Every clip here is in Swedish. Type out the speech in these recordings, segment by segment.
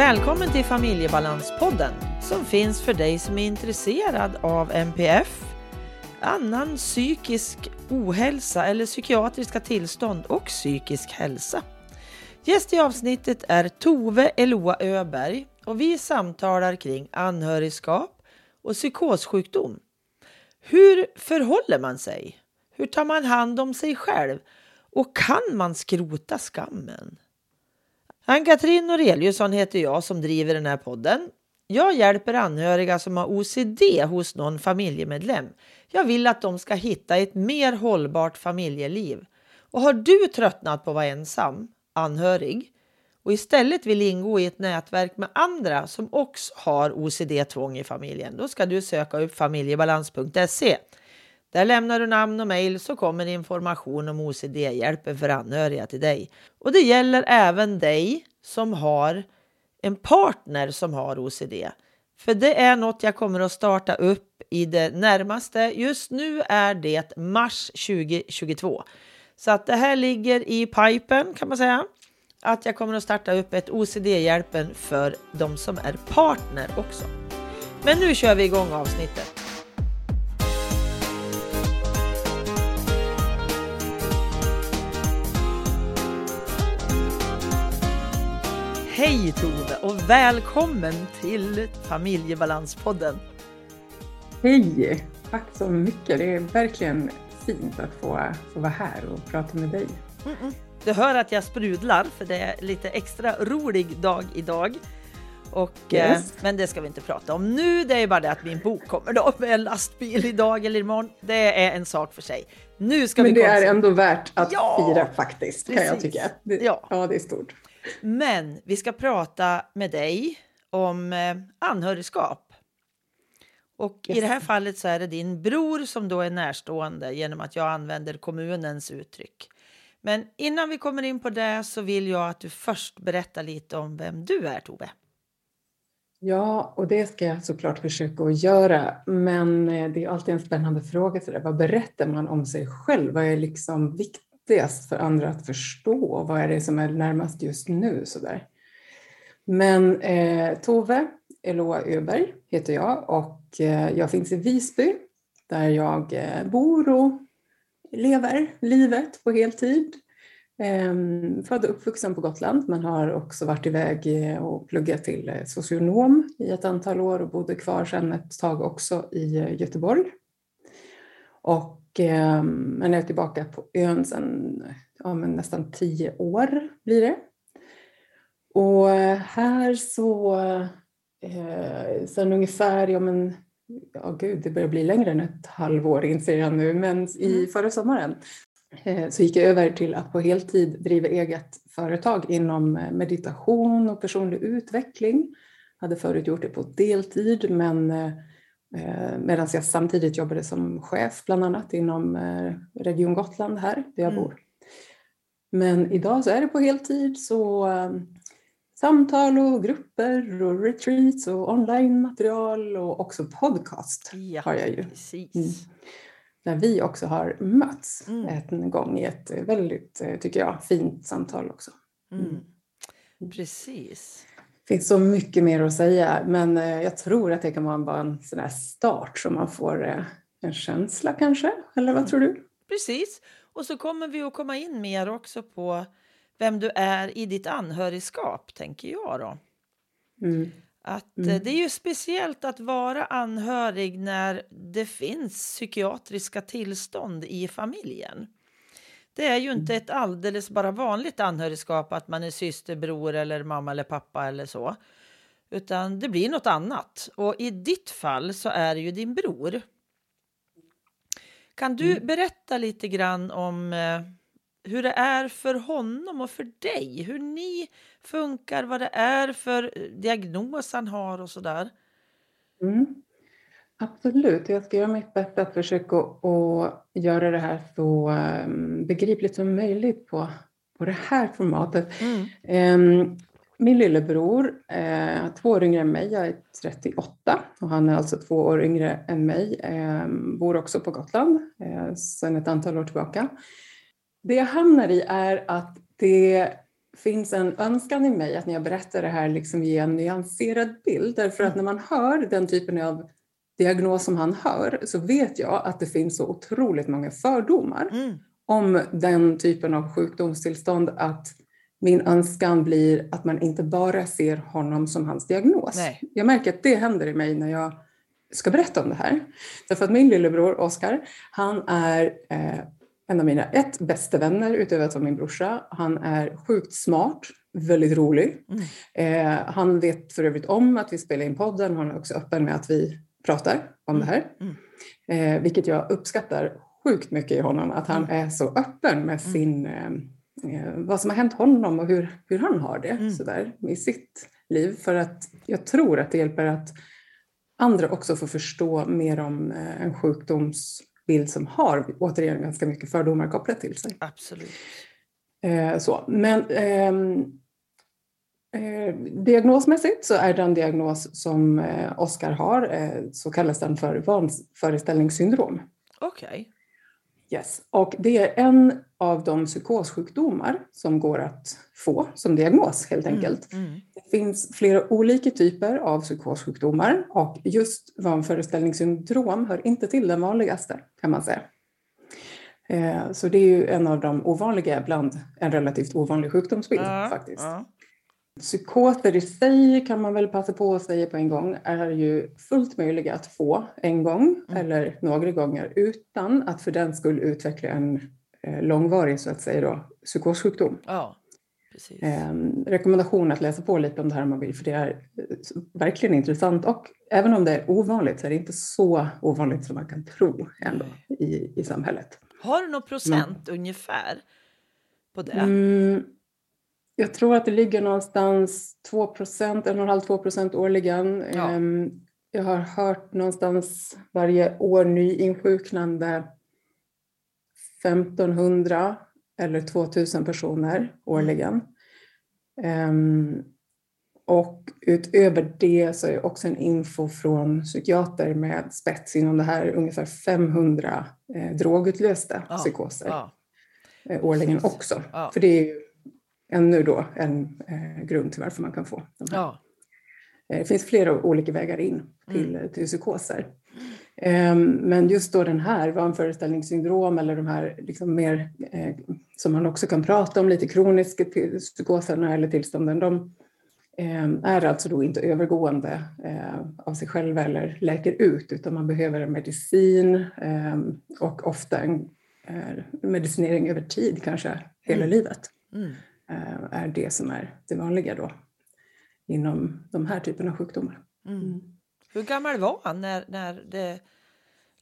Välkommen till Familjebalanspodden som finns för dig som är intresserad av MPF, annan psykisk ohälsa eller psykiatriska tillstånd och psykisk hälsa. Gäst i avsnittet är Tove Eloa Öberg och vi samtalar kring anhörigskap och psykossjukdom. Hur förhåller man sig? Hur tar man hand om sig själv? Och kan man skrota skammen? Ann-Katrin Noreliusson heter jag som driver den här podden. Jag hjälper anhöriga som har OCD hos någon familjemedlem. Jag vill att de ska hitta ett mer hållbart familjeliv. Och har du tröttnat på att vara ensam, anhörig, och istället vill ingå i ett nätverk med andra som också har OCD-tvång i familjen, då ska du söka upp familjebalans.se. Där lämnar du namn och mejl så kommer information om OCD-hjälpen för anhöriga till dig. Och det gäller även dig som har en partner som har OCD. För det är något jag kommer att starta upp i det närmaste. Just nu är det mars 2022. Så att det här ligger i pipen kan man säga. Att jag kommer att starta upp ett OCD-hjälpen för de som är partner också. Men nu kör vi igång avsnittet. Hej Tove och välkommen till Familjebalanspodden. Hej! Tack så mycket. Det är verkligen fint att få, få vara här och prata med dig. Mm -mm. Du hör att jag sprudlar för det är lite extra rolig dag idag. Och, yes. eh, men det ska vi inte prata om nu. Det är bara det att min bok kommer då med en lastbil idag eller imorgon. Det är en sak för sig. Nu ska men vi det är ändå värt att ja, fira faktiskt, kan jag tycka. Det, ja. ja, det är stort. Men vi ska prata med dig om eh, anhörigskap. Och yes. i det här fallet så är det din bror som då är närstående genom att jag använder kommunens uttryck. Men innan vi kommer in på det så vill jag att du först berättar lite om vem du är, Tove. Ja, och det ska jag såklart försöka att göra. Men eh, det är alltid en spännande fråga. Så där. Vad berättar man om sig själv? Vad är liksom viktigast för andra att förstå? Vad är det som är närmast just nu? Så där. Men eh, Tove Eloa Öberg heter jag och eh, jag finns i Visby där jag eh, bor och lever livet på heltid. Eh, född och uppvuxen på Gotland men har också varit iväg eh, och pluggat till eh, socionom i ett antal år och bodde kvar sedan ett tag också i eh, Göteborg. Och ehm, men är tillbaka på ön sedan ja, nästan tio år blir det. Och här så eh, sen ungefär, ja men ja gud, det börjar bli längre än ett halvår inser jag nu, men i mm. förra sommaren eh, så gick jag över till att på heltid driva eget företag inom eh, meditation och personlig utveckling. Jag hade förut gjort det på deltid men eh, medan jag samtidigt jobbade som chef bland annat inom Region Gotland här där jag mm. bor. Men idag så är det på heltid så samtal och grupper och retreats och online-material och också podcast ja, har jag ju. Precis. Mm. Där vi också har mötts mm. en gång i ett väldigt, tycker jag, fint samtal också. Mm. mm. Precis. Finns så mycket mer att säga men eh, jag tror att det kan vara bara en sån här start så man får eh, en känsla kanske, eller vad tror du? Precis, och så kommer vi att komma in mer också på vem du är i ditt anhörigskap, tänker jag då. Mm. Att eh, mm. Det är ju speciellt att vara anhörig när det finns psykiatriska tillstånd i familjen. Det är ju inte mm. ett alldeles bara vanligt anhörigskap att man är syster, bror eller mamma eller pappa eller så. Utan det blir något annat. Och i ditt fall så är det ju din bror. Kan du mm. berätta lite grann om eh, hur det är för honom och för dig. Hur ni funkar, vad det är för diagnos han har och sådär. Mm. Absolut, jag ska göra mitt bästa att försöka att göra det här så ehm, begripligt som möjligt på, på det här formatet. Mm. Um, min lillebror eh, två år yngre än mig, jag är 38 och han är alltså två år yngre än mig. Um, bor också på Gotland uh, sedan ett antal år tillbaka. Det jag hamnar i är att det finns en önskan i mig att när jag berättar det här liksom ge en nyanserad bild. Därför att när man hör den typen av diagnos som han hör så vet jag att det finns så otroligt många fördomar Mm. om den typen av sjukdomstillstånd att min önskan blir att man inte bara ser honom som hans diagnos. Nej. Jag märker att det händer i mig när jag ska berätta om det här. Därför att min lillebror Oskar, han är eh, en av mina ett bästa vänner utöver att vara min brorsa. Han är sjukt smart, väldigt rolig. Mm. Eh, han vet för övrigt om att vi spelar in podden. Han är också öppen med att vi pratar om det här. Mm. Eh, vilket jag uppskattar sjukt mycket i honom. Att han är så öppen med sin, eh, eh, vad som har hänt honom och hur, hur han har det Mm. sådär, i sitt liv. För att jag tror att det hjälper att andra också får förstå mer om eh, en sjukdomsbild som har återigen ganska mycket fördomar kopplat till sig. Absolut. Eh, så. Men ehm, eh, diagnosmässigt så är den diagnos som eh, Oskar har eh, så kallas den för vanföreställningssyndrom. Okej. Yes. Och det är en av de psykossjukdomar som går att få som diagnos helt enkelt. Mm. Mm. Det finns flera olika typer av psykossjukdomar och just vanföreställningssyndrom hör inte till den vanligaste kan man säga. Så det är ju en av de ovanliga bland en relativt ovanlig sjukdomsbild Ja, faktiskt. ja. Psykoser i sig kan man väl passa på att säga på en gång är ju fullt möjliga att få en gång Mm. eller några gånger utan att för den skull utveckla en eh, långvarig så att säga då, psykossjukdom. ja. Precis. Eh, rekommendation att läsa på lite om det här om man vill för det är eh, verkligen intressant och även om det är ovanligt så är det inte så ovanligt som man kan tro ändå i, i samhället. Har du någon procent ungefär på det? Mm, jag tror att det ligger någonstans 2 procent, 1,5-2 procent årligen. Ja. Ehm, Jag har hört någonstans varje år nyinsjuknande 1500 eller 2000 personer årligen. Ehm, och utöver det så är också en info från psykiater med spets inom det här ungefär 500 eh, drogutlösta Ja, psykoser Ja. eh, årligen också. Ja. För det är ju ännu då en eh, grund till varför man kan få de här. Ja. Eh, Det finns flera olika vägar in till, Mm. till psykoser. Ehm, Men just då den här vanföreställningssyndrom eller de här liksom mer eh, som man också kan prata om lite kroniska psykoserna eller tillstånden, de eh, är alltså då inte övergående eh, av sig själva eller läker ut utan man behöver en medicin eh, och ofta en medicinering över tid, kanske hela Mm. livet Mm. Eh, är det som är det vanliga då inom de här typerna av sjukdomar. Mm. Hur gammal var han när, när det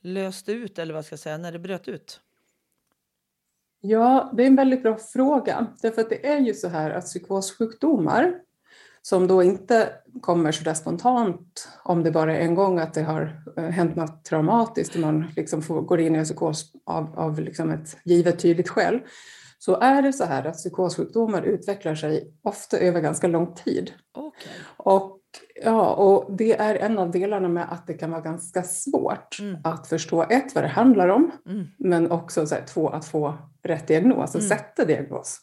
löste ut, eller vad ska jag säga, när det bröt ut? Ja, det är en väldigt bra fråga. Därför att det är ju så här att psykossjukdomar som då inte kommer så där spontant om det bara är en gång att det har eh, hänt något traumatiskt och man liksom får, går in i en psykos av, av liksom ett givet tydligt skäl. Så är det så här att psykossjukdomar utvecklar sig ofta över ganska lång tid. Okej. Och, ja, och det är en av delarna med att det kan vara ganska svårt Mm. att förstå ett, vad det handlar om, Mm. men också så här, två, att få rätt diagnos och Mm. sätta diagnos.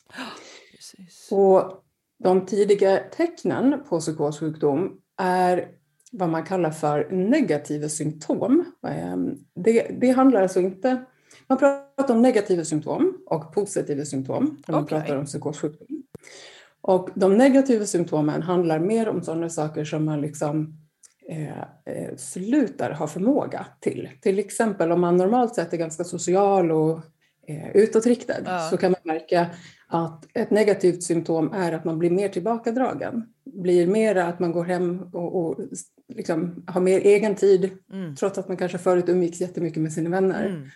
Precis. Och de tidiga tecknen på psykossjukdom är vad man kallar för negativa symptom. Ehm, Det, det handlar alltså inte... Man pratar om negativa symptom och positiva symptom när man Okej. pratar om psykossjukdom. Och de negativa symptomen handlar mer om sådana saker som man liksom eh, eh, slutar ha förmåga till. Till exempel om man normalt sett är ganska social och eh, utåtriktad Ja. så kan man märka att ett negativt symptom är att man blir mer tillbakadragen. Blir mer att man går hem och, och liksom har mer egen tid Mm. trots att man kanske förut umgicks jättemycket med sina vänner. Mm.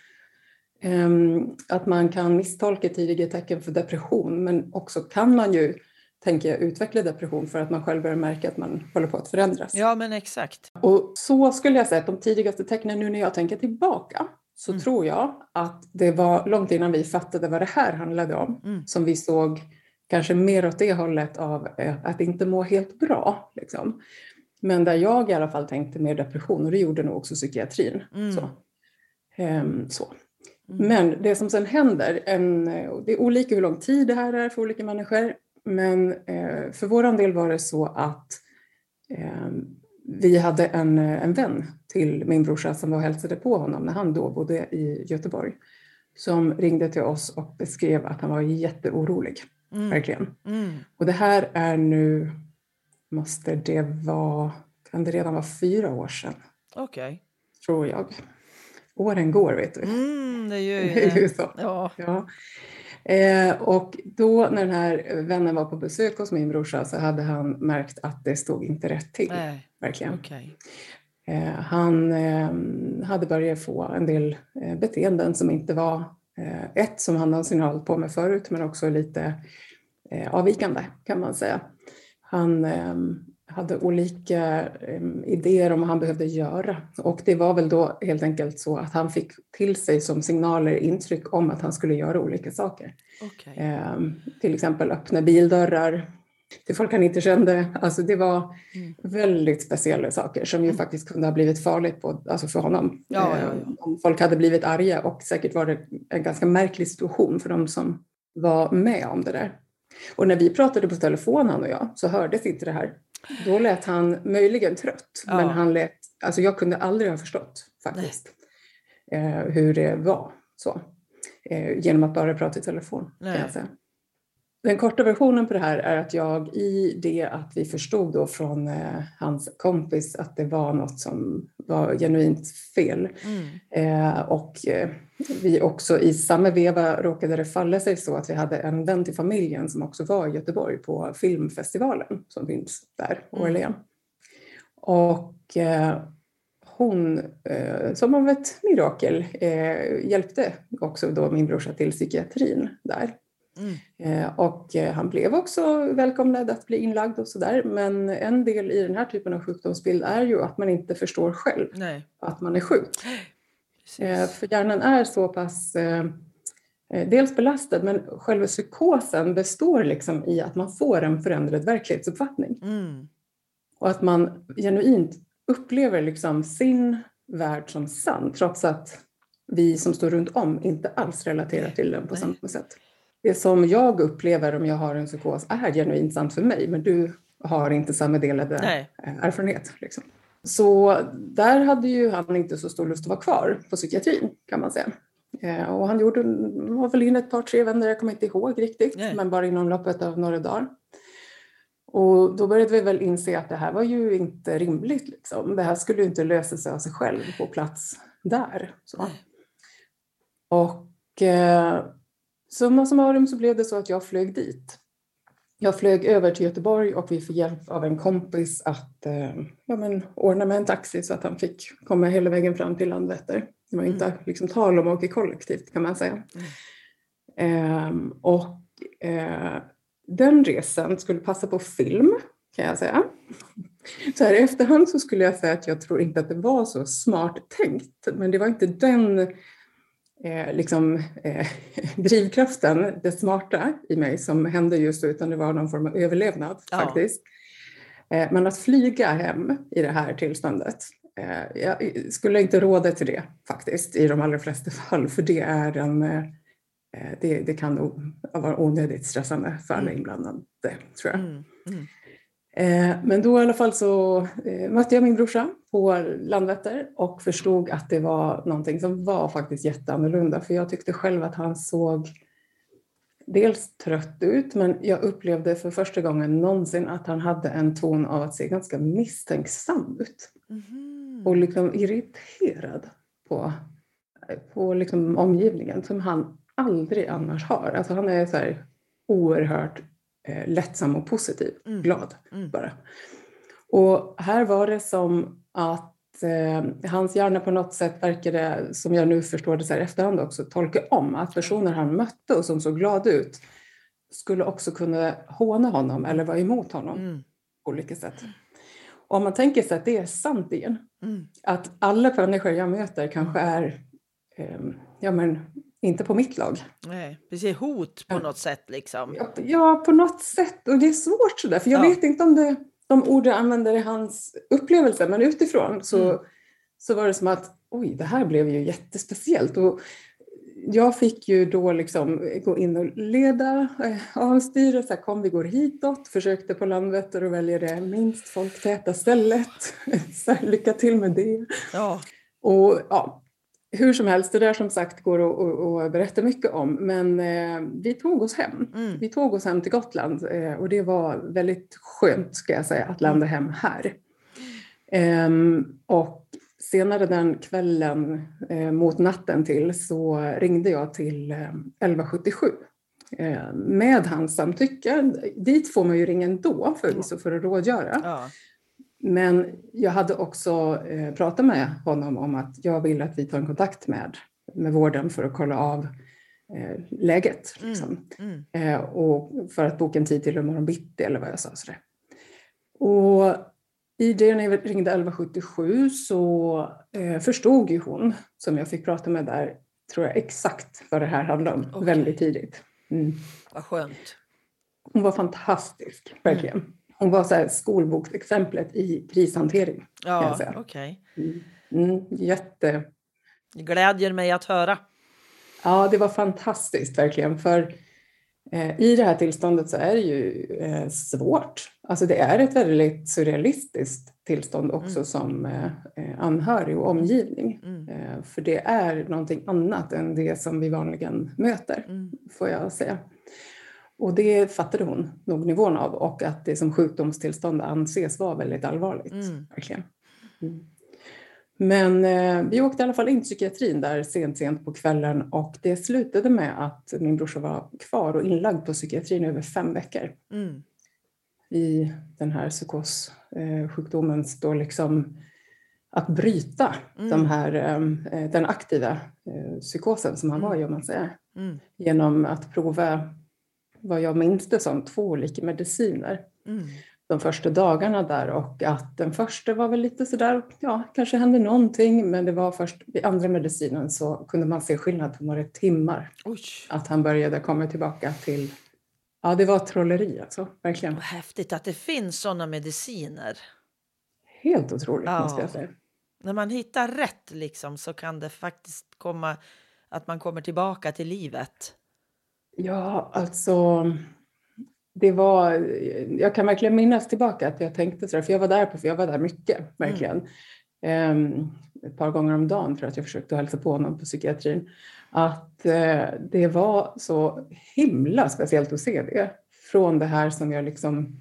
Ehm, att man kan misstolka tidiga tecken för depression men också kan man ju, tänker jag, utveckla depression för att man själv börjar märka att man håller på att förändras. Ja, men exakt. Och så skulle jag säga att de tidigaste tecknen nu när jag tänker tillbaka så Mm. tror jag att det var långt innan vi fattade vad det här handlade om Mm. som vi såg kanske mer åt det hållet av eh, att inte må helt bra. Liksom. Men där jag i alla fall tänkte mer depression och det gjorde nog också psykiatrin. Mm. Så. Ehm, så. Mm. Men det som sen händer, en, det är olika hur lång tid det här är för olika människor, Men eh, för vår del var det så att eh, vi hade en, en vän till min brorsa som var och hälsade på honom när han då bodde i Göteborg som ringde till oss och beskrev att han var jätteorolig. Mm. Verkligen. Mm. Och det här är nu, måste det vara, kan det redan vara fyra år sedan? Okej. Okay. Tror jag. Åren går vet du. Mm, det gör ju det. så. Ja. ja. Eh, och då när den här vännen var på besök hos min brorsa så hade han märkt att det stod inte rätt till. Nej. Verkligen. Okay. Eh, han eh, hade börjat få en del eh, beteenden som inte var ett som han någonsin hållit på med förut men också lite avvikande kan man säga. Han hade olika idéer om vad han behövde göra och det var väl då helt enkelt så att han fick till sig som signaler intryck om att han skulle göra olika saker. Okay. Till exempel öppna bildörrar, till folk han inte kände. Alltså det var mm. väldigt speciella saker som ju mm. faktiskt kunde ha blivit farligt på, alltså för honom. Ja, ja, ja. Eh, om folk hade blivit arga och säkert var det en ganska märklig situation för de som var med om det där. Och när vi pratade på telefon han och jag så hördes inte det här. Då lät han möjligen trött, men han lät, alltså jag kunde aldrig ha förstått faktiskt eh, hur det var så. Eh, genom att bara prata i telefon. Den korta versionen på det här är att jag i det att vi förstod då från eh, hans kompis att det var något som var genuint fel. Mm. Eh, och eh, vi också i samma veva råkade det falla sig så att vi hade en vän till familjen som också var i Göteborg på filmfestivalen som finns där årligen. Mm. Och eh, hon, eh, som av ett mirakel, eh, hjälpte också då min brorsa till psykiatrin där. Mm. Eh, och eh, han blev också välkomnad att bli inlagd och sådär. Men en del i den här typen av sjukdomsbild är ju att man inte förstår själv Nej. att man är sjuk. Precis. Eh, för hjärnan är så pass dels belastad men själva psykosen består liksom i att man får en förändrad verklighetsuppfattning. Mm. Och att man genuint upplever liksom sin värld som sann trots att vi som står runt om inte alls relaterar till den på Nej. samma sätt det som jag upplever om jag har en psykos är genuint sant för mig, men du har inte samma delade Nej. erfarenhet. Liksom. Så där hade ju han inte så stor lust att vara kvar på psykiatrin kan man säga. Eh, och han gjorde, var väl in ett par, tre vänner, jag kommer inte ihåg riktigt, Nej. men bara inom loppet av några dagar. Och då började vi väl inse att det här var ju inte rimligt. Liksom. Det här skulle ju inte lösa sig av sig själv på plats där. Så. Och eh, Summa summarum så blev det så att jag flög dit. Jag flög över till Göteborg och vi fick hjälp av en kompis att eh, ja, men, ordna med en taxi så att han fick komma hela vägen fram till Landvetter. Det var inte mm. liksom, tal om att åka kollektivt kan man säga. Mm. Eh, och eh, den resan skulle passa på film kan jag säga. Så här i efterhand så skulle jag säga att jag tror inte att det var så smart tänkt, men det var inte den eh, liksom, eh, drivkraften, det smarta i mig som hände just då, utan det var någon form av överlevnad ja. faktiskt. Eh, men att flyga hem i det här tillståndet, eh, jag skulle inte råda till det faktiskt i de allra flesta fall, för det är en eh, det, det, kan vara onödigt stressande för alla mm. inblandade, tror jag. Mm. Mm. Eh, men då i alla fall så eh, mötte jag min brorsa på Landvetter och förstod att det var någonting som var faktiskt jätteannorlunda. För jag tyckte själv att han såg dels trött ut, men jag upplevde för första gången någonsin att han hade en ton av att se ganska misstänksam ut. Mm. Och liksom irriterad på, på liksom omgivningen som han aldrig annars har. Alltså han är så här oerhört eh, lättsam och positiv, mm. glad mm. bara. Och här var det som att eh, hans hjärna på något sätt verkade, som jag nu förstår det så här efterhand också, tolka om att personer han mötte och som såg glada ut skulle också kunna håna honom eller vara emot honom mm. på olika sätt. Och om man tänker sig att det är sant igen, mm. att alla människor jag möter kanske är eh, ja, men, inte på mitt lag. Nej, precis. Hot på ja. något sätt liksom. Ja, ja, på något sätt. Och det är svårt sådär, för jag ja. vet inte om det, de ord jag använder i hans upplevelse, men utifrån så, mm. så var det som att oj, det här blev ju jättespeciellt. Och jag fick ju då liksom gå in och leda eh, avstyret. Så här, kom, vi går hitåt. Försökte på Landvetter och välja det minst folktäta stället. Så här, lycka till med det. Ja. Och ja, hur som helst, det där som sagt går att, berätta mycket om. Men eh, vi tog oss hem. Mm. Vi tog oss hem till Gotland eh, och det var väldigt skönt ska jag säga att landa hem här. Ehm, och senare den kvällen eh, mot natten till så ringde jag till eh, 1177 eh, med hans samtycke. Dit får man ju ringa ändå förvisso för att rådgöra. Ja. Men jag hade också eh, pratat med honom om att jag vill att vi tar en kontakt med, med vården för att kolla av eh, läget. Liksom. Mm. Eh, och för att boka en tid till imorgon bitti eller vad jag sa. Sådär. Och i det när jag ringde 1177 så förstod ju hon, som jag fick prata med där, tror jag exakt vad det här handlade om Okej. väldigt tidigt. Mm. Vad skönt. Hon var fantastisk, verkligen. Hon var så här skolboksexemplet i krishantering. Ja, okej. Mm. Mm, jätte... Det glädjer mig att höra. Ja, det var fantastiskt verkligen. För eh, i det här tillståndet så är det ju eh, svårt. Alltså det är ett väldigt surrealistiskt tillstånd också Mm. som eh, eh, anhörig och omgivning. Mm. Eh, för det är någonting annat än det som vi vanligen möter, Mm. får jag säga. Och det fattade hon nog nivån av och att det som sjukdomstillstånd anses vara väldigt allvarligt. Mm. Verkligen. Mm. Men eh, vi åkte i alla fall in till psykiatrin där sent, sent på kvällen och det slutade med att min brorsa var kvar och inlagd på psykiatrin över fem veckor Mm. i den här psykossjukdomens då liksom att bryta Mm. de här, eh, den aktiva eh, psykosen som han var i om man säger Mm. genom att prova vad jag minns det som två olika mediciner Mm. de första dagarna där och att den första var väl lite sådär, ja, kanske hände någonting, men det var först vid andra medicinen så kunde man se skillnad på några timmar. Oj, Att han började komma tillbaka till, ja det var trolleri alltså, verkligen. vad häftigt att det finns sådana mediciner. Helt otroligt Ja. måste jag säga. När man hittar rätt liksom så kan det faktiskt komma att man kommer tillbaka till livet. Ja, alltså det var, jag kan verkligen minnas tillbaka att jag tänkte sådär, för jag var där på, för jag var där mycket, verkligen. Ehm, ett par gånger om dagen för att jag försökte hälsa på honom på psykiatrin. Att eh, det var så himla speciellt att se det. Från det här som jag liksom,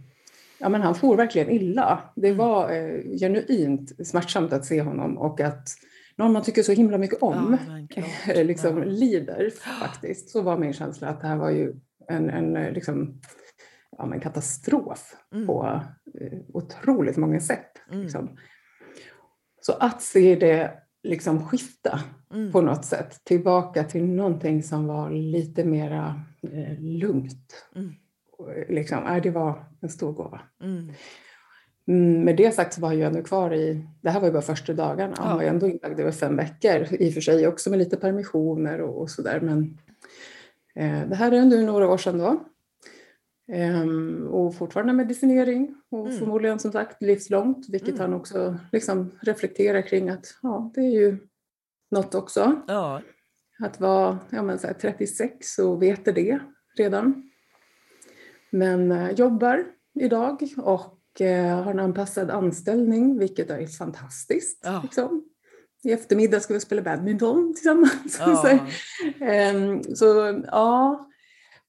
ja men han for verkligen illa. Det Mm. var eh, genuint smärtsamt att se honom och att någon man tycker så himla mycket om Ja, liksom lider faktiskt. Så var min känsla att det här var ju en, en liksom, ja, men katastrof Mm. på eh, otroligt många sätt. Mm. Liksom. Så att se det liksom skifta Mm. på något sätt tillbaka till någonting som var lite mera eh, lugnt. Mm. Eh, Liksom, nej, det var en stor gåva. Mm. Med det sagt så var jag ändå kvar i, det här var ju bara första dagarna, han Ja. var ju ändå inlagd över fem veckor, i och för sig också med lite permissioner och, och sådär. Men eh, det här är ändå några år sedan då. Ehm, och fortfarande medicinering och Mm. förmodligen som sagt livslångt, vilket Mm. han också liksom reflekterar kring att ja, det är ju något också. Ja. Att vara ja, men så här, 36 och veta det redan. Men eh, jobbar idag och har en anpassad anställning, vilket är fantastiskt. Ja. Liksom. I eftermiddag ska vi spela badminton tillsammans. Ja. så, ehm, så ja,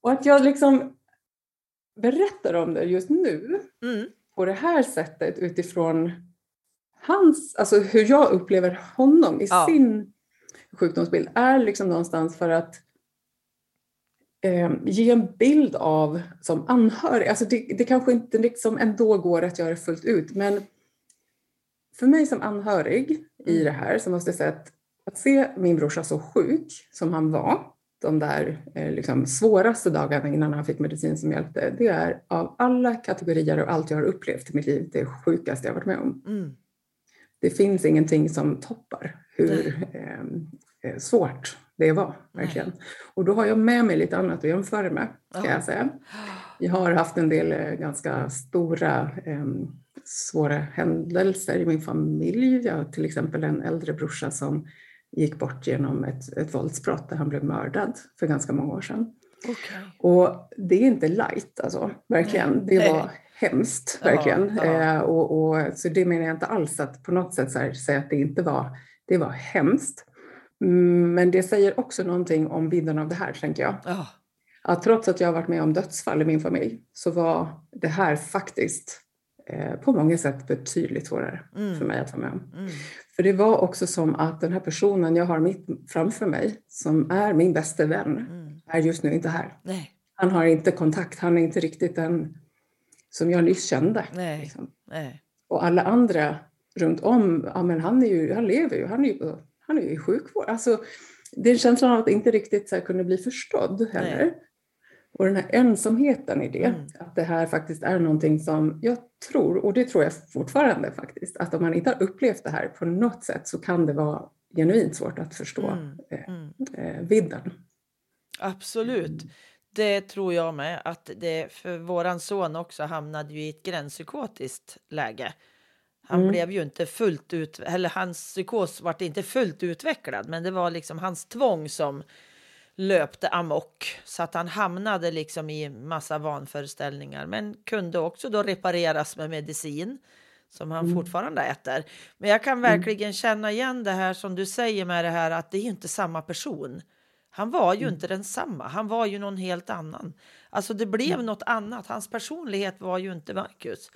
och att jag liksom berättar om det just nu Mm. på det här sättet utifrån hans, alltså hur jag upplever honom i Ja. sin sjukdomsbild är liksom någonstans för att eh, ge en bild av som anhörig. Alltså det, det kanske inte liksom ändå går att göra fullt ut men för mig som anhörig i Mm. det här så måste jag säga att, att se min brorsa så sjuk som han var de där eh, liksom, svåraste dagarna innan han fick medicin som hjälpte, det är av alla kategorier och allt jag har upplevt i mitt liv det sjukaste jag varit med om. Mm. Det finns ingenting som toppar hur eh, eh, svårt det var, verkligen. Och då har jag med mig lite annat att jämföra med, ska Ja. jag säga. Jag har haft en del eh, ganska stora eh, svåra händelser i min familj. Jag har till exempel en äldre brorsa som gick bort genom ett, ett våldsbrott där han blev mördad för ganska många år sedan. Okay. Och det är inte light alltså, verkligen. Det var hemskt, verkligen. Ja, ja. Eh, och, och, så det menar jag inte alls att på något sätt säga att det inte var, det var hemskt. Mm, men det säger också någonting om vidden av det här, tänker jag. Ja. Att trots att jag har varit med om dödsfall i min familj så var det här faktiskt eh, på många sätt betydligt svårare mm. för mig att vara med om. Mm. För det var också som att den här personen jag har mitt framför mig, som är min bästa vän, mm. är just nu inte här. Nej. Han har inte kontakt, han är inte riktigt den som jag nyss kände. Nej. Liksom. Nej. Och alla andra runt om, ja men han, är ju, han lever ju, han är ju, han är ju i sjukvård. Alltså, det är känslan av att inte riktigt så kunna bli förstådd heller. Nej. Och den här ensamheten i det, mm. att det här faktiskt är någonting som jag tror, och det tror jag fortfarande faktiskt, att om man inte har upplevt det här på något sätt så kan det vara genuint svårt att förstå mm. Eh, mm. Eh, vidden. Absolut. Mm. Det tror jag med. Att det för våran son också hamnade ju i ett gränspsykotiskt läge. Han mm. blev ju inte fullt ut, eller hans psykos var inte fullt utvecklad, men det var liksom hans tvång som löpte amok så att han hamnade liksom i massa vanföreställningar men kunde också då repareras med medicin som han mm. fortfarande äter. Men jag kan mm. verkligen mm. känna igen det här som du säger med det här att det är inte samma person. Han var ju mm. inte densamma, han var ju någon helt annan. Alltså det blev mm. något annat, hans personlighet var ju inte Marcus.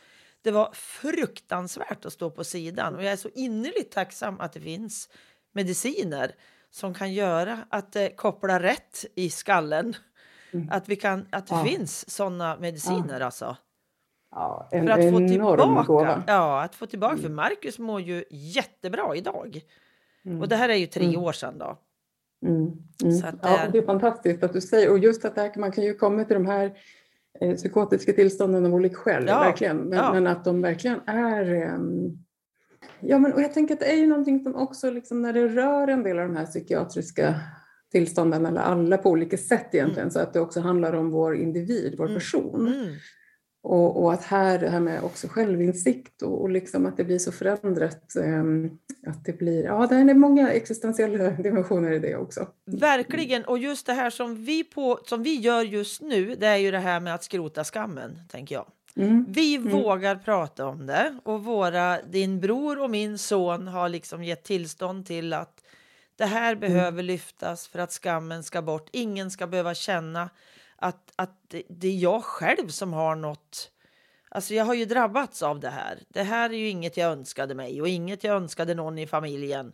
Det var fruktansvärt att stå på sidan och jag är så innerligt tacksam att det finns mediciner som kan göra att det kopplar rätt i skallen. Mm. Att, vi kan, att det ja. finns sådana mediciner ja. alltså. Ja, en för att få tillbaka, gåva. Ja, att få tillbaka. Mm. För Marcus mår ju jättebra idag. Mm. Och det här är ju tre mm. år sedan då. Mm. Mm. Att, ja, det är fantastiskt att du säger. Och just att här, man kan ju komma till de här eh, psykotiska tillstånden av olika skäl, ja. verkligen. Men, ja. men, att de verkligen är um, Ja, men och jag tänker att det är ju någonting som också liksom när det rör en del av de här psykiatriska tillstånden, eller alla på olika sätt egentligen, mm. så att det också handlar om vår individ, vår mm. person. Mm. Och, och, att här det här med också självinsikt och, och liksom att det blir så förändrat. Um, att det blir, ja det är många existentiella dimensioner i det också. Verkligen, och just det här som vi, på, som vi gör just nu, det är ju det här med att skrota skammen, tänker jag. Mm. Vi mm. vågar prata om det och våra, din bror och min son har liksom gett tillstånd till att det här mm. behöver lyftas för att skammen ska bort. Ingen ska behöva känna att, att det är jag själv som har något. Alltså jag har ju drabbats av det här. Det här är ju inget jag önskade mig och inget jag önskade någon i familjen.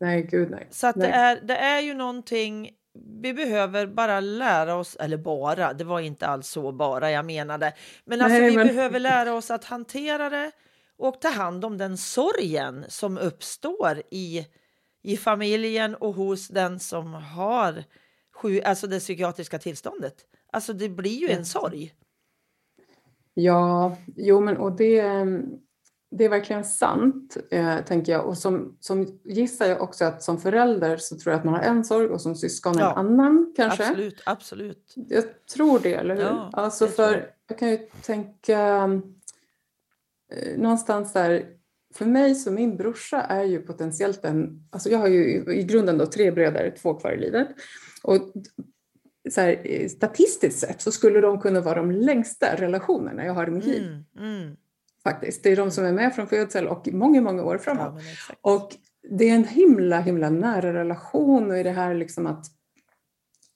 Nej, gud nej. Så att nej. Det, är, det är ju någonting vi behöver bara lära oss, eller bara, det var inte alls så bara jag menade, men alltså Nej, vi men... behöver lära oss att hantera det och ta hand om den sorgen som uppstår i, i familjen och hos den som har alltså det psykiatriska tillståndet. Alltså det blir ju en sorg. Ja, jo men och det, det är verkligen sant, eh, tänker jag. Och som, som gissar jag också att som förälder så tror jag att man har en sorg och som syskon ja, en annan kanske. Absolut, absolut. Jag tror det, eller hur? Ja, alltså för jag. jag kan ju tänka eh, någonstans där, för mig så min brorsa är ju potentiellt en, alltså jag har ju i grunden då tre bröder, två kvar i livet. Och så här, statistiskt sett så skulle de kunna vara de längsta relationerna jag har i mitt liv. Mm, mm faktiskt. Det är de som är med från födsel och många, många år framåt. Ja, och det är en himla, himla nära relation och i det här liksom att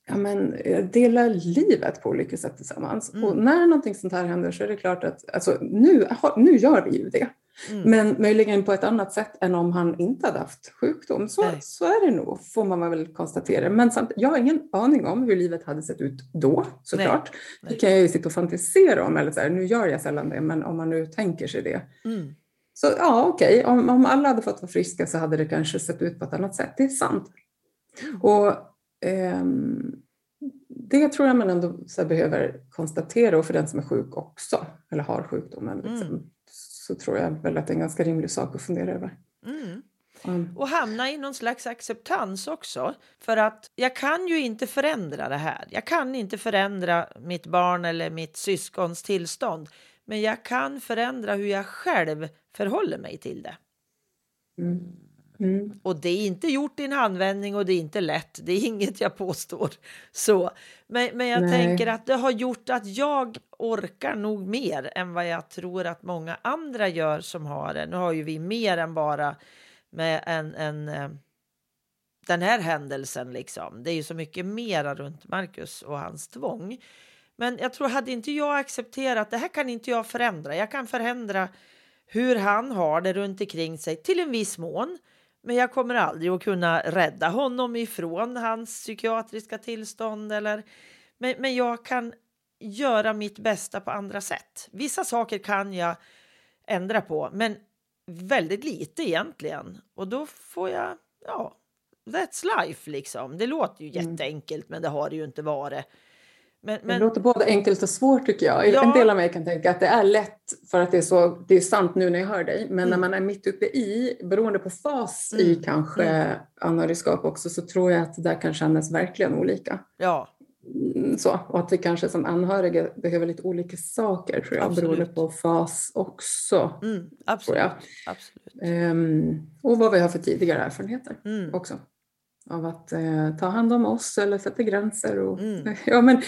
ja, men, dela livet på olika sätt tillsammans. Mm. Och när någonting sånt här händer så är det klart att alltså, nu, nu gör vi ju det. Mm. Men möjligen på ett annat sätt än om han inte hade haft sjukdom. Så, så är det nog, får man väl konstatera. Men samt, jag har ingen aning om hur livet hade sett ut då, såklart. Nej. Nej. Det kan jag ju sitta och fantisera om, eller så här, nu gör jag sällan det, men om man nu tänker sig det. Mm. Så ja, okej, okay. om, om alla hade fått vara friska så hade det kanske sett ut på ett annat sätt. Det är sant. Mm. Och ehm, det tror jag man ändå behöver konstatera, och för den som är sjuk också, eller har sjukdomen. Liksom. Mm så tror jag väl att det är en ganska rimlig sak att fundera över. Mm. Mm. Och hamna i någon slags acceptans också. För att jag kan ju inte förändra det här. Jag kan inte förändra mitt barn eller mitt syskons tillstånd. Men jag kan förändra hur jag själv förhåller mig till det. Mm. Mm. Och det är inte gjort i en handvändning och det är inte lätt. Det är inget jag påstår. Så. Men, men jag Nej. tänker att det har gjort att jag orkar nog mer än vad jag tror att många andra gör som har det. Nu har ju vi mer än bara med en, en eh, den här händelsen liksom. Det är ju så mycket mera runt Marcus och hans tvång. Men jag tror hade inte jag accepterat det här kan inte jag förändra. Jag kan förändra hur han har det runt omkring sig till en viss mån. Men jag kommer aldrig att kunna rädda honom ifrån hans psykiatriska tillstånd. Eller, men, men jag kan göra mitt bästa på andra sätt. Vissa saker kan jag ändra på, men väldigt lite egentligen. Och då får jag, ja, that's life liksom. Det låter ju mm. jätteenkelt, men det har det ju inte varit. Men, men... Det låter både enkelt och svårt tycker jag. Ja. En del av mig kan tänka att det är lätt för att det är, så, det är sant nu när jag hör dig. Men mm. när man är mitt uppe i, beroende på fas mm. i kanske mm. anhörigskap också, så tror jag att det där kan kännas verkligen olika. Ja. Mm, så, och att vi kanske som anhöriga behöver lite olika saker tror jag, absolut. beroende på fas också. Mm, absolut. absolut. Um, och vad vi har för tidigare erfarenheter mm. också av att eh, ta hand om oss eller sätta gränser. Och, mm. ja, men,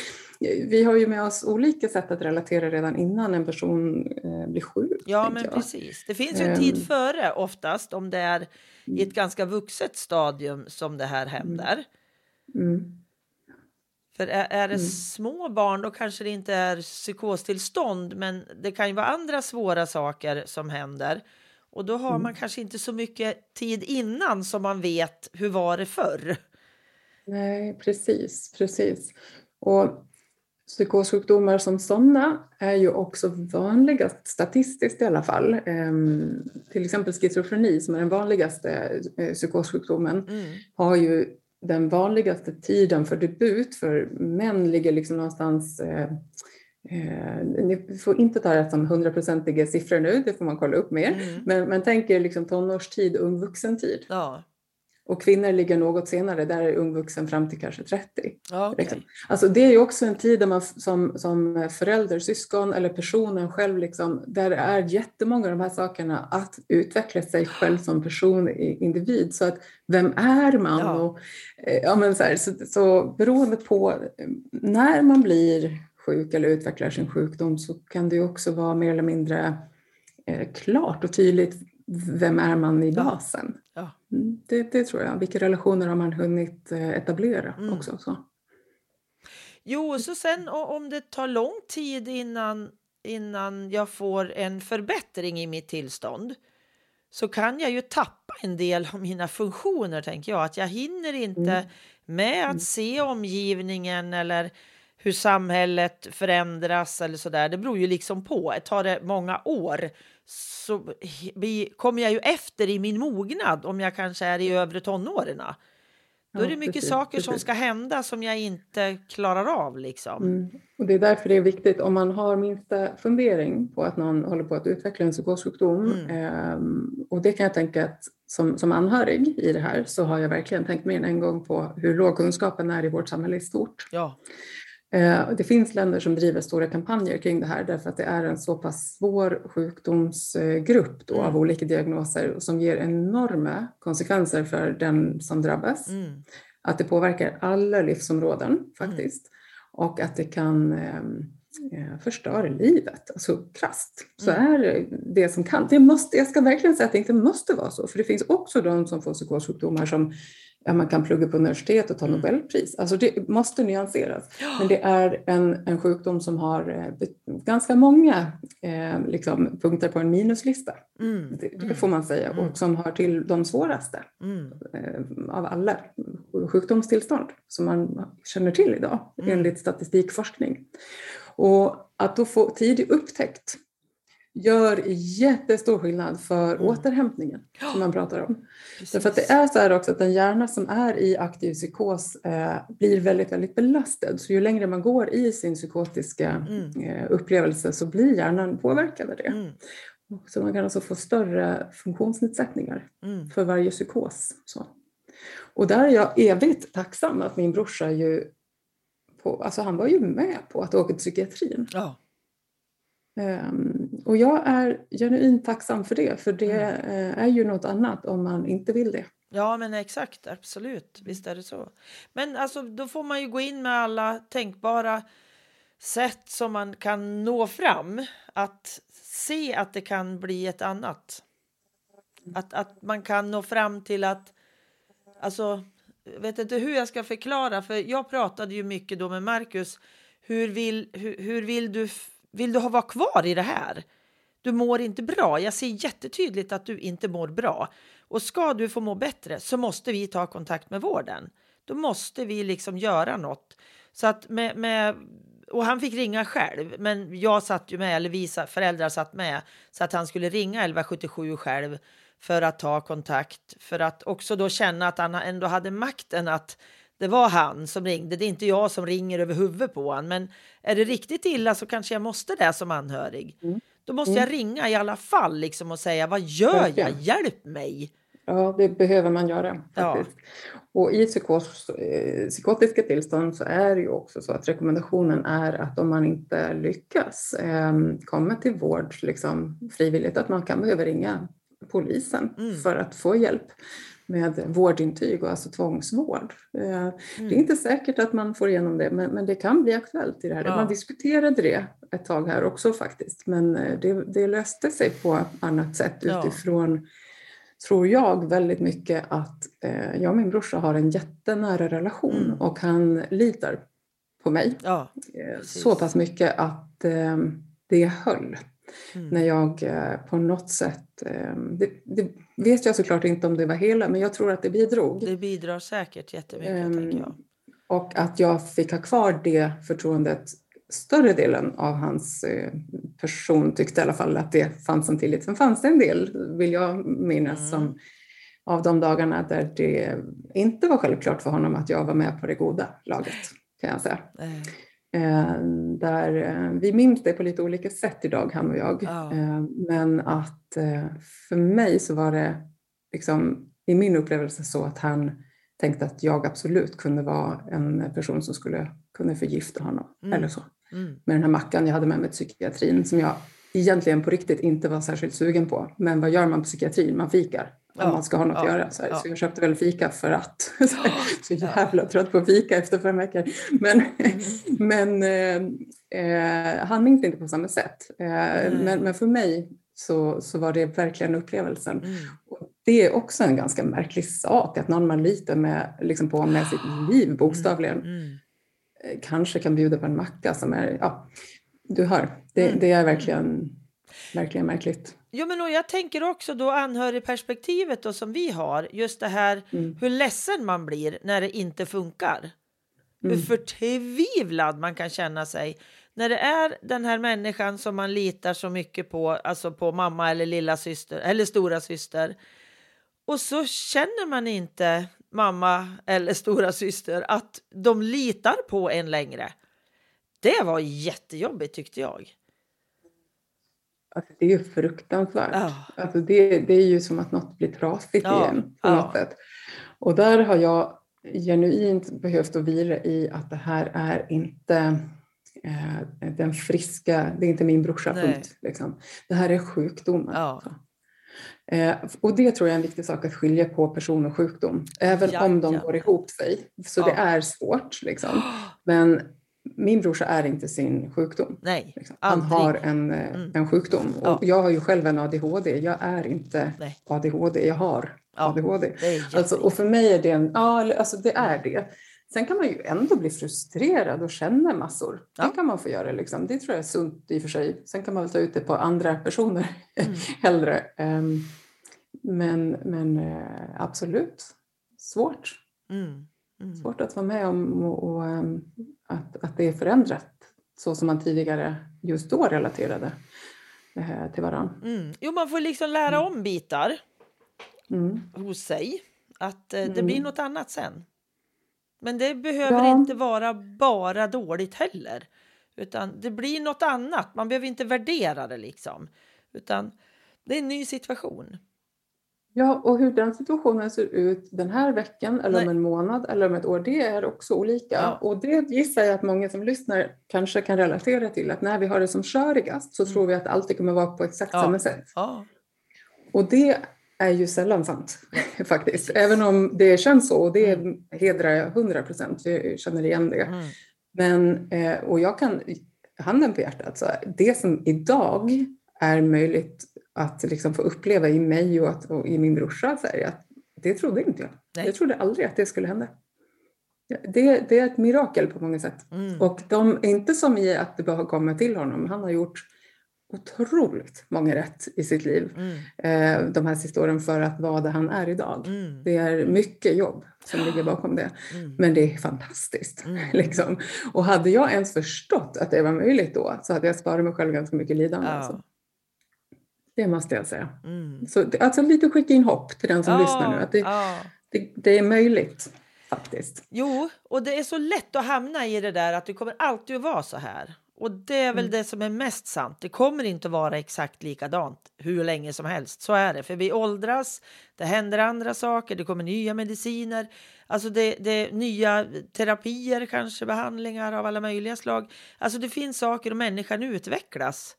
vi har ju med oss olika sätt att relatera redan innan en person eh, blir sjuk. Ja, men jag. precis. Det finns ju en tid ehm. före oftast om det är i ett mm. ganska vuxet stadium som det här händer. Mm. mm. För är, är det mm. små barn då kanske det inte är psykostillstånd men det kan ju vara andra svåra saker som händer. Och då har mm. man kanske inte så mycket tid innan som man vet hur var det förr. Nej, precis, precis. Och psykossjukdomar som sådana är ju också vanligast, statistiskt i alla fall. Ehm, till exempel schizofreni som är den vanligaste eh, psykossjukdomen mm. har ju den vanligaste tiden för debut för män ligger liksom någonstans eh, Eh, ni får inte ta det som hundraprocentiga siffror nu, det får man kolla upp mer. Mm. Men, men tänk er liksom tonårstid, ung vuxentid. Ja. Och kvinnor ligger något senare, där är ung vuxen fram till kanske 30. Ja, okay. liksom. alltså det är ju också en tid där man som, som förälder, syskon eller personen själv, liksom, där är jättemånga av de här sakerna att utveckla sig själv som person, individ. Så att vem är man? Ja. Och, eh, ja, men så, här, så, så beroende på när man blir sjuk eller utvecklar sin sjukdom så kan det också vara mer eller mindre eh, klart och tydligt vem är man i basen. Ja. Mm, det, det, tror jag. Vilka relationer har man hunnit eh, etablera mm. också. Så. Jo, så sen om det tar lång tid innan, innan jag får en förbättring i mitt tillstånd så kan jag ju tappa en del av mina funktioner, tänker jag. Att jag hinner inte mm. med att mm. se omgivningen eller hur samhället förändras eller så där. Det beror ju liksom på. Tar det många år så kommer jag ju efter i min mognad om jag kanske är i övre tonåren. Då är det mycket precis, saker precis. som ska hända som jag inte klarar av. Liksom. Mm. Och det är därför det är viktigt om man har minsta fundering på att någon håller på att utveckla en psykossjukdom. Mm. Eh, och det kan jag tänka att som, som anhörig i det här så har jag verkligen tänkt mer än en gång på hur låg kunskapen är i vårt samhälle i stort. Ja. Eh, det finns länder som driver stora kampanjer kring det här därför att det är en så pass svår sjukdomsgrupp då, mm. av olika diagnoser som ger enorma konsekvenser för den som drabbas. Mm. Att det påverkar alla livsområden mm. faktiskt mm. och att det kan eh, förstöra livet. Alltså krasst så mm. är det som kan. Det måste, jag ska verkligen säga att det inte måste vara så för det finns också de som får psykossjukdomar som ja, man kan plugga på universitet och ta mm. Nobelpris. Alltså det måste nyanseras. Men det är en, en sjukdom som har eh, ganska många eh, liksom, punkter på en minuslista. Mm. Det, det, får man säga. Mm. Och som hör till de svåraste mm. eh, av alla sjukdomstillstånd som man känner till idag mm. enligt statistikforskning. Och att då få tidig upptäckt gör jättestor skillnad för mm. återhämtningen som man pratar om. Precis. Därför att det är så här också att en hjärna som är i aktiv psykos eh, blir väldigt, väldigt belastad. Så ju längre man går i sin psykotiska mm. eh, upplevelse så blir hjärnan påverkad av det. Mm. Så man kan alltså få större funktionsnedsättningar mm. för varje psykos. Så. Och där är jag evigt tacksam att min brorsa ju på, alltså han var ju med på att åka till psykiatrin. Ja. Um, och jag är genuint tacksam för det, för det mm. är ju något annat om man inte vill det. Ja, men exakt, absolut. Visst är det så. Men alltså, då får man ju gå in med alla tänkbara sätt som man kan nå fram. Att se att det kan bli ett annat. Att, att man kan nå fram till att... Alltså, vet inte hur jag ska förklara, för jag pratade ju mycket då med Marcus. Hur vill, hur, hur vill du, vill du vara kvar i det här? Du mår inte bra. Jag ser jättetydligt att du inte mår bra. Och ska du få må bättre så måste vi ta kontakt med vården. Då måste vi liksom göra något. Så att med, med och han fick ringa själv, men jag satt ju med, eller vi föräldrar satt med, så att han skulle ringa 1177 själv för att ta kontakt, för att också då känna att han ändå hade makten att det var han som ringde, det är inte jag som ringer över huvudet på honom. Men är det riktigt illa så kanske jag måste det som anhörig. Mm. Då måste mm. jag ringa i alla fall liksom och säga vad gör jag? Hjälp mig! Ja, det behöver man göra. Faktiskt. Ja. Och i psykos, eh, psykotiska tillstånd så är det ju också så att rekommendationen är att om man inte lyckas eh, komma till vård liksom, frivilligt, att man kan behöva ringa polisen mm. för att få hjälp med vårdintyg och alltså tvångsvård. Eh, mm. Det är inte säkert att man får igenom det, men, men det kan bli aktuellt i det här. Ja. Man diskuterade det ett tag här också faktiskt, men eh, det, det löste sig på annat sätt ja. utifrån tror jag väldigt mycket att eh, jag och min brorsa har en jättenära relation mm. och han litar på mig ja, så pass mycket att eh, det höll. Mm. När jag eh, på något sätt, eh, det, det, vet jag såklart inte om det var hela, men jag tror att det bidrog. Det bidrar säkert jättemycket, um, tänker jag. Och att jag fick ha kvar det förtroendet större delen av hans eh, person tyckte i alla fall att det fanns en tillit. Sen fanns det en del, vill jag minnas, mm. som, av de dagarna där det inte var självklart för honom att jag var med på det goda laget, kan jag säga. Mm. Eh, där, eh, vi minns det på lite olika sätt idag, han och jag. Oh. men att för mig så var det liksom, i min upplevelse så att han tänkte att jag absolut kunde vara en person som skulle kunna förgifta honom. Mm. Eller så. Mm. Med den här mackan jag hade med mig till psykiatrin som jag egentligen på riktigt inte var särskilt sugen på. Men vad gör man på psykiatrin? Man fikar. Om ja, man ska ha något ja, att göra. Så, ja. så, jag köpte väl fika för att. så jävla trött på fika efter fem veckor. Men, mm. men eh, eh, han minns inte på samma sätt. Eh, mm. men, men, för mig så, så var det verkligen upplevelsen. Mm. Och det är också en ganska märklig sak att någon man litar med, liksom på med sitt liv bokstavligen mm. mm. Eh, kanske kan bjuda på en macka som är, ja, du hör, det, mm. det är verkligen, verkligen märkligt. Jo, men och jag tänker också då anhörigperspektivet då som vi har, just det här mm. hur ledsen man blir när det inte funkar. Mm. Hur förtvivlad man kan känna sig när det är den här människan som man litar så mycket på, alltså på mamma eller lilla syster eller stora syster. Och så känner man inte mamma eller stora syster att de litar på en längre. Det var jättejobbigt tyckte jag. Alltså, det är ju fruktansvärt. Ja. Alltså, det, det är ju som att något blir trasigt ja. igen på något sätt. Och där har jag genuint behövt att vila i att det här är inte eh, den friska, det är inte min brorsa, punkt. Liksom. Det här är sjukdomen. Ja. Eh, och det tror jag är en viktig sak att skilja på person och sjukdom, även ja, om de ja. går ihop sig. Så ja. det är svårt. Liksom. Men min brorsa är inte sin sjukdom. Nej, liksom. Han har en, eh, mm. en sjukdom. Och jag har ju själv en ADHD. Jag är inte Nej. ADHD, jag har ADHD. Alltså, och för mig är det en, ja, alltså det är det. Sen kan man ju ändå bli frustrerad och känna massor. Ja. Det kan man få göra. Liksom. Det tror jag är sunt i och för sig. Sen kan man väl ta ut det på andra personer mm. hellre. Um, men, men uh, absolut, svårt. Mm. Mm. Svårt att vara med om och, och um, att, att det är förändrat så som man tidigare just då relaterade uh, till varandra. Mm. Jo, man får liksom lära mm. om bitar mm. hos sig. Att uh, det blir något annat sen. Men det behöver ja. inte vara bara dåligt heller. Utan det blir något annat. Man behöver inte värdera det liksom. Utan det är en ny situation. Ja, och hur den situationen ser ut den här veckan eller Nej. om en månad eller om ett år, det är också olika. Ja. Och det gissar jag att många som lyssnar kanske kan relatera till, att när vi har det som körigast så mm. tror vi att alltid kommer vara på exakt ja. samma sätt. Ja. Och det är ju sällan sant faktiskt, även om det känns så och det mm. hedrar jag hundra procent, jag känner igen det. Mm. Men, eh, och jag kan, handen på hjärtat, så det som idag är möjligt att liksom få uppleva i mig och, att, och i min brorsa, så här, att det trodde inte jag. Nej. Jag trodde aldrig att det skulle hända. Det, det är ett mirakel på många sätt. Mm. Och de, inte som i att det bara kommit till honom. Han har gjort otroligt många rätt i sitt liv mm. eh, de här sista åren för att vara det han är idag. Mm. Det är mycket jobb som ligger bakom det. Mm. Men det är fantastiskt. Mm. Liksom. Och hade jag ens förstått att det var möjligt då så hade jag sparat mig själv ganska mycket lidande. Ja. Alltså. Det måste jag säga. Mm. Så, alltså lite skicka in hopp till den som ja, lyssnar nu. Att det, ja. det, det, är möjligt faktiskt. Jo, och det är så lätt att hamna i det där att det kommer alltid att vara så här. Och det är väl mm. det som är mest sant. Det kommer inte att vara exakt likadant hur länge som helst. Så är det, för vi åldras. Det händer andra saker. Det kommer nya mediciner. Alltså det, det nya terapier, kanske behandlingar av alla möjliga slag. Alltså det finns saker och människan utvecklas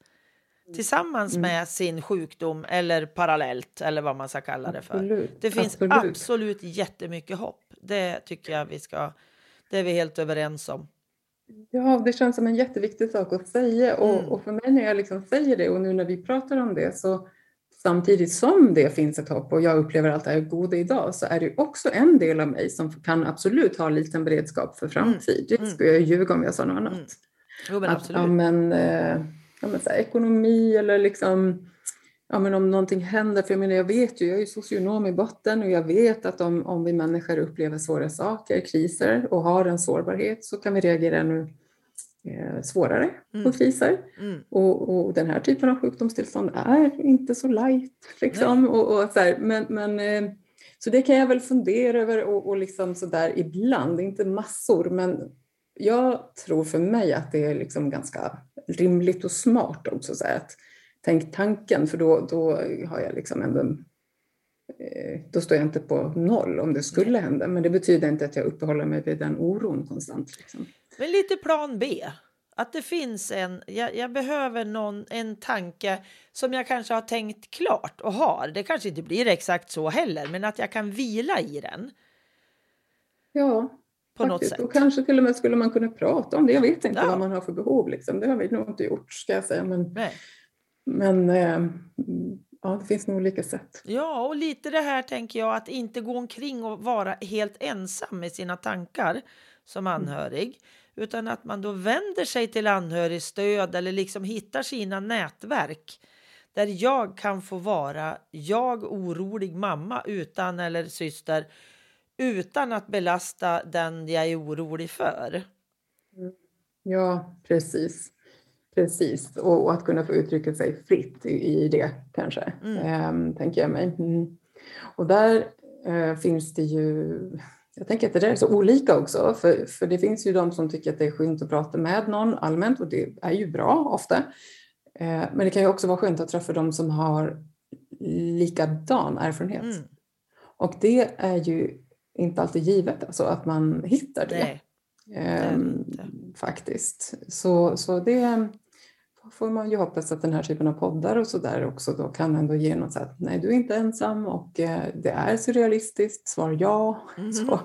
tillsammans mm. med sin sjukdom eller parallellt eller vad man ska kalla det för. Absolut. Det finns absolut. absolut jättemycket hopp. Det tycker jag vi ska. Det är vi helt överens om. Ja, det känns som en jätteviktig sak att säga och, mm. och för mig när jag liksom säger det och nu när vi pratar om det så samtidigt som det finns ett hopp och jag upplever allt det här goda idag så är det också en del av mig som kan absolut ha en liten beredskap för framtid. Mm. Det skulle jag ljuga om jag sa något annat. Mm. Jo, men absolut. Att, ja, men, eh, ja, men så här, ekonomi eller liksom, ja, men om någonting händer. För jag, menar, jag vet ju, jag är ju socionom i botten och jag vet att om, om vi människor upplever svåra saker, kriser och har en sårbarhet så kan vi reagera ännu eh, svårare mm. på kriser. Mm. Och, och, den här typen av sjukdomstillstånd är inte så light. Liksom. Och, och, så här, men, men, eh, så det kan jag väl fundera över och, och liksom så där ibland, inte massor, men jag tror för mig att det är liksom ganska rimligt och smart också. Så att, tänk tanken, för då, då har jag liksom ändå eh, då står jag inte på noll om det skulle hända, men det betyder inte att jag uppehåller mig vid den oron konstant. Liksom. Men lite plan B, att det finns en, jag, jag, behöver någon, en tanke som jag kanske har tänkt klart och har. Det kanske inte blir exakt så heller, men att jag kan vila i den. Ja, på något sätt. Och kanske till och med skulle man kunna prata om det. Jag vet inte ja. vad man har för behov. Liksom. Det har vi nog inte gjort ska jag säga. Men, men eh, ja, det finns nog olika sätt. Ja, och lite det här tänker jag att inte gå omkring och vara helt ensam med sina tankar som mm. anhörig. Mm. Utan att man då vänder sig till anhörigstöd eller liksom hittar sina nätverk där jag kan få vara jag orolig mamma utan eller syster utan att belasta den jag är orolig för. Ja, precis. Precis, och, och att kunna få uttrycka sig fritt i, i det kanske, mm. ähm, tänker jag mig. Mm. Och där äh, finns det ju, jag tänker att det där är så olika också, för, för det finns ju de som tycker att det är skönt att prata med någon allmänt och det är ju bra ofta. Äh, men det kan ju också vara skönt att träffa de som har likadan erfarenhet. Mm. Och det är ju inte alltid givet alltså, att man hittar det. Nej, ehm, det faktiskt. Så, så det får man ju hoppas att den här typen av poddar och så där också då kan ändå ge något så att nej, du är inte ensam och eh, det är surrealistiskt, svar ja. Mm. Så,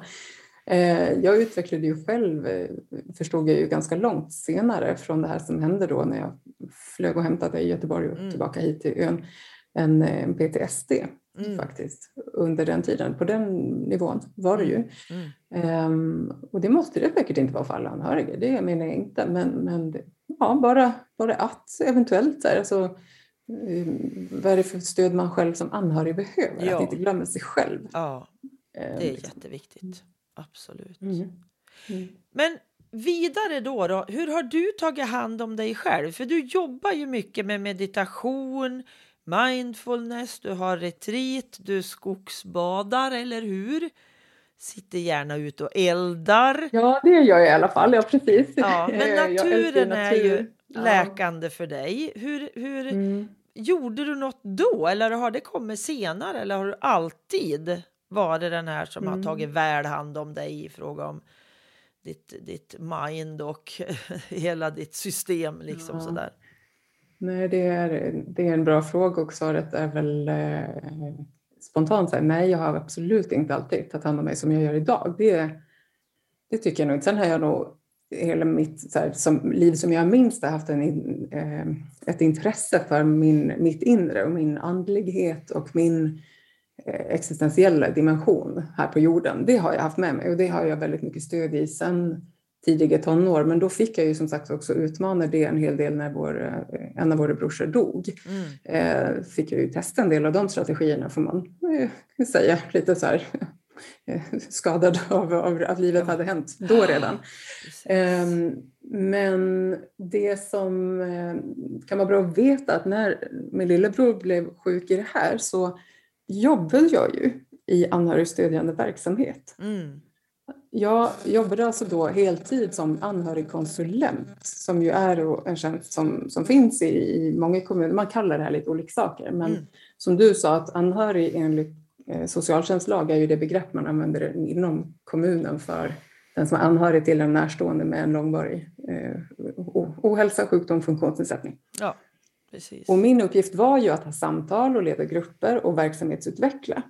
eh, jag utvecklade ju själv, eh, förstod jag ju ganska långt senare från det här som hände då när jag flög och hämtade i Göteborg och mm. tillbaka hit till ön, en, en PTSD mm. faktiskt under den tiden. På den nivån var det ju. Mm. Um, och det måste det säkert inte vara för alla anhöriga, det menar jag inte. Men, men det, ja, bara, bara att eventuellt så här, alltså, um, vad är det för stöd man själv som anhörig behöver? Ja. Att inte glömma sig själv. Ja, det är um, jätteviktigt. Absolut. Mm. Mm. Men vidare då, då, hur har du tagit hand om dig själv? För du jobbar ju mycket med meditation, mindfulness, du har retreat, du skogsbadar, eller hur? Sitter gärna ute och eldar. Ja, det gör jag i alla fall. Ja, precis. Ja, men naturen natur. är ju läkande för dig. Hur, hur, mm. gjorde du något då eller har det kommit senare eller har du alltid varit den här som mm. har tagit väl hand om dig i fråga om ditt, ditt mind och hela ditt system liksom ja. sådär? Nej, det är, det är en bra fråga och svaret är väl eh, spontant så här, nej, jag har absolut inte alltid tagit hand om mig som jag gör idag. Det, det tycker jag nog inte. Sen har jag nog hela mitt så här, som, liv som jag minns haft en, eh, ett intresse för min, mitt inre och min andlighet och min eh, existentiella dimension här på jorden. Det har jag haft med mig och det har jag väldigt mycket stöd i sen tidiga tonår. Men då fick jag ju som sagt också utmana det en hel del när vår, eh, en av våra brorsor dog. Mm. Eh, fick jag ju testa en del av de strategierna får man eh, säga. Lite så här eh, skadad av, av att livet ja. hade hänt då redan. Eh, men det som eh, kan vara bra att veta att när min lillebror blev sjuk i det här så jobbade jag ju i anhörigstödjande verksamhet. Mm. Jag jobbade alltså då heltid som anhörigkonsulent som ju är en tjänst som, som finns i, i många kommuner. Man kallar det här lite olika saker men mm. som du sa att anhörig enligt eh, socialtjänstlag är ju det begrepp man använder inom kommunen för den som är anhörig till en närstående med en långvarig eh, ohälsa, sjukdom, funktionsnedsättning. Ja, precis. Och min uppgift var ju att ha samtal och leda grupper och verksamhetsutveckla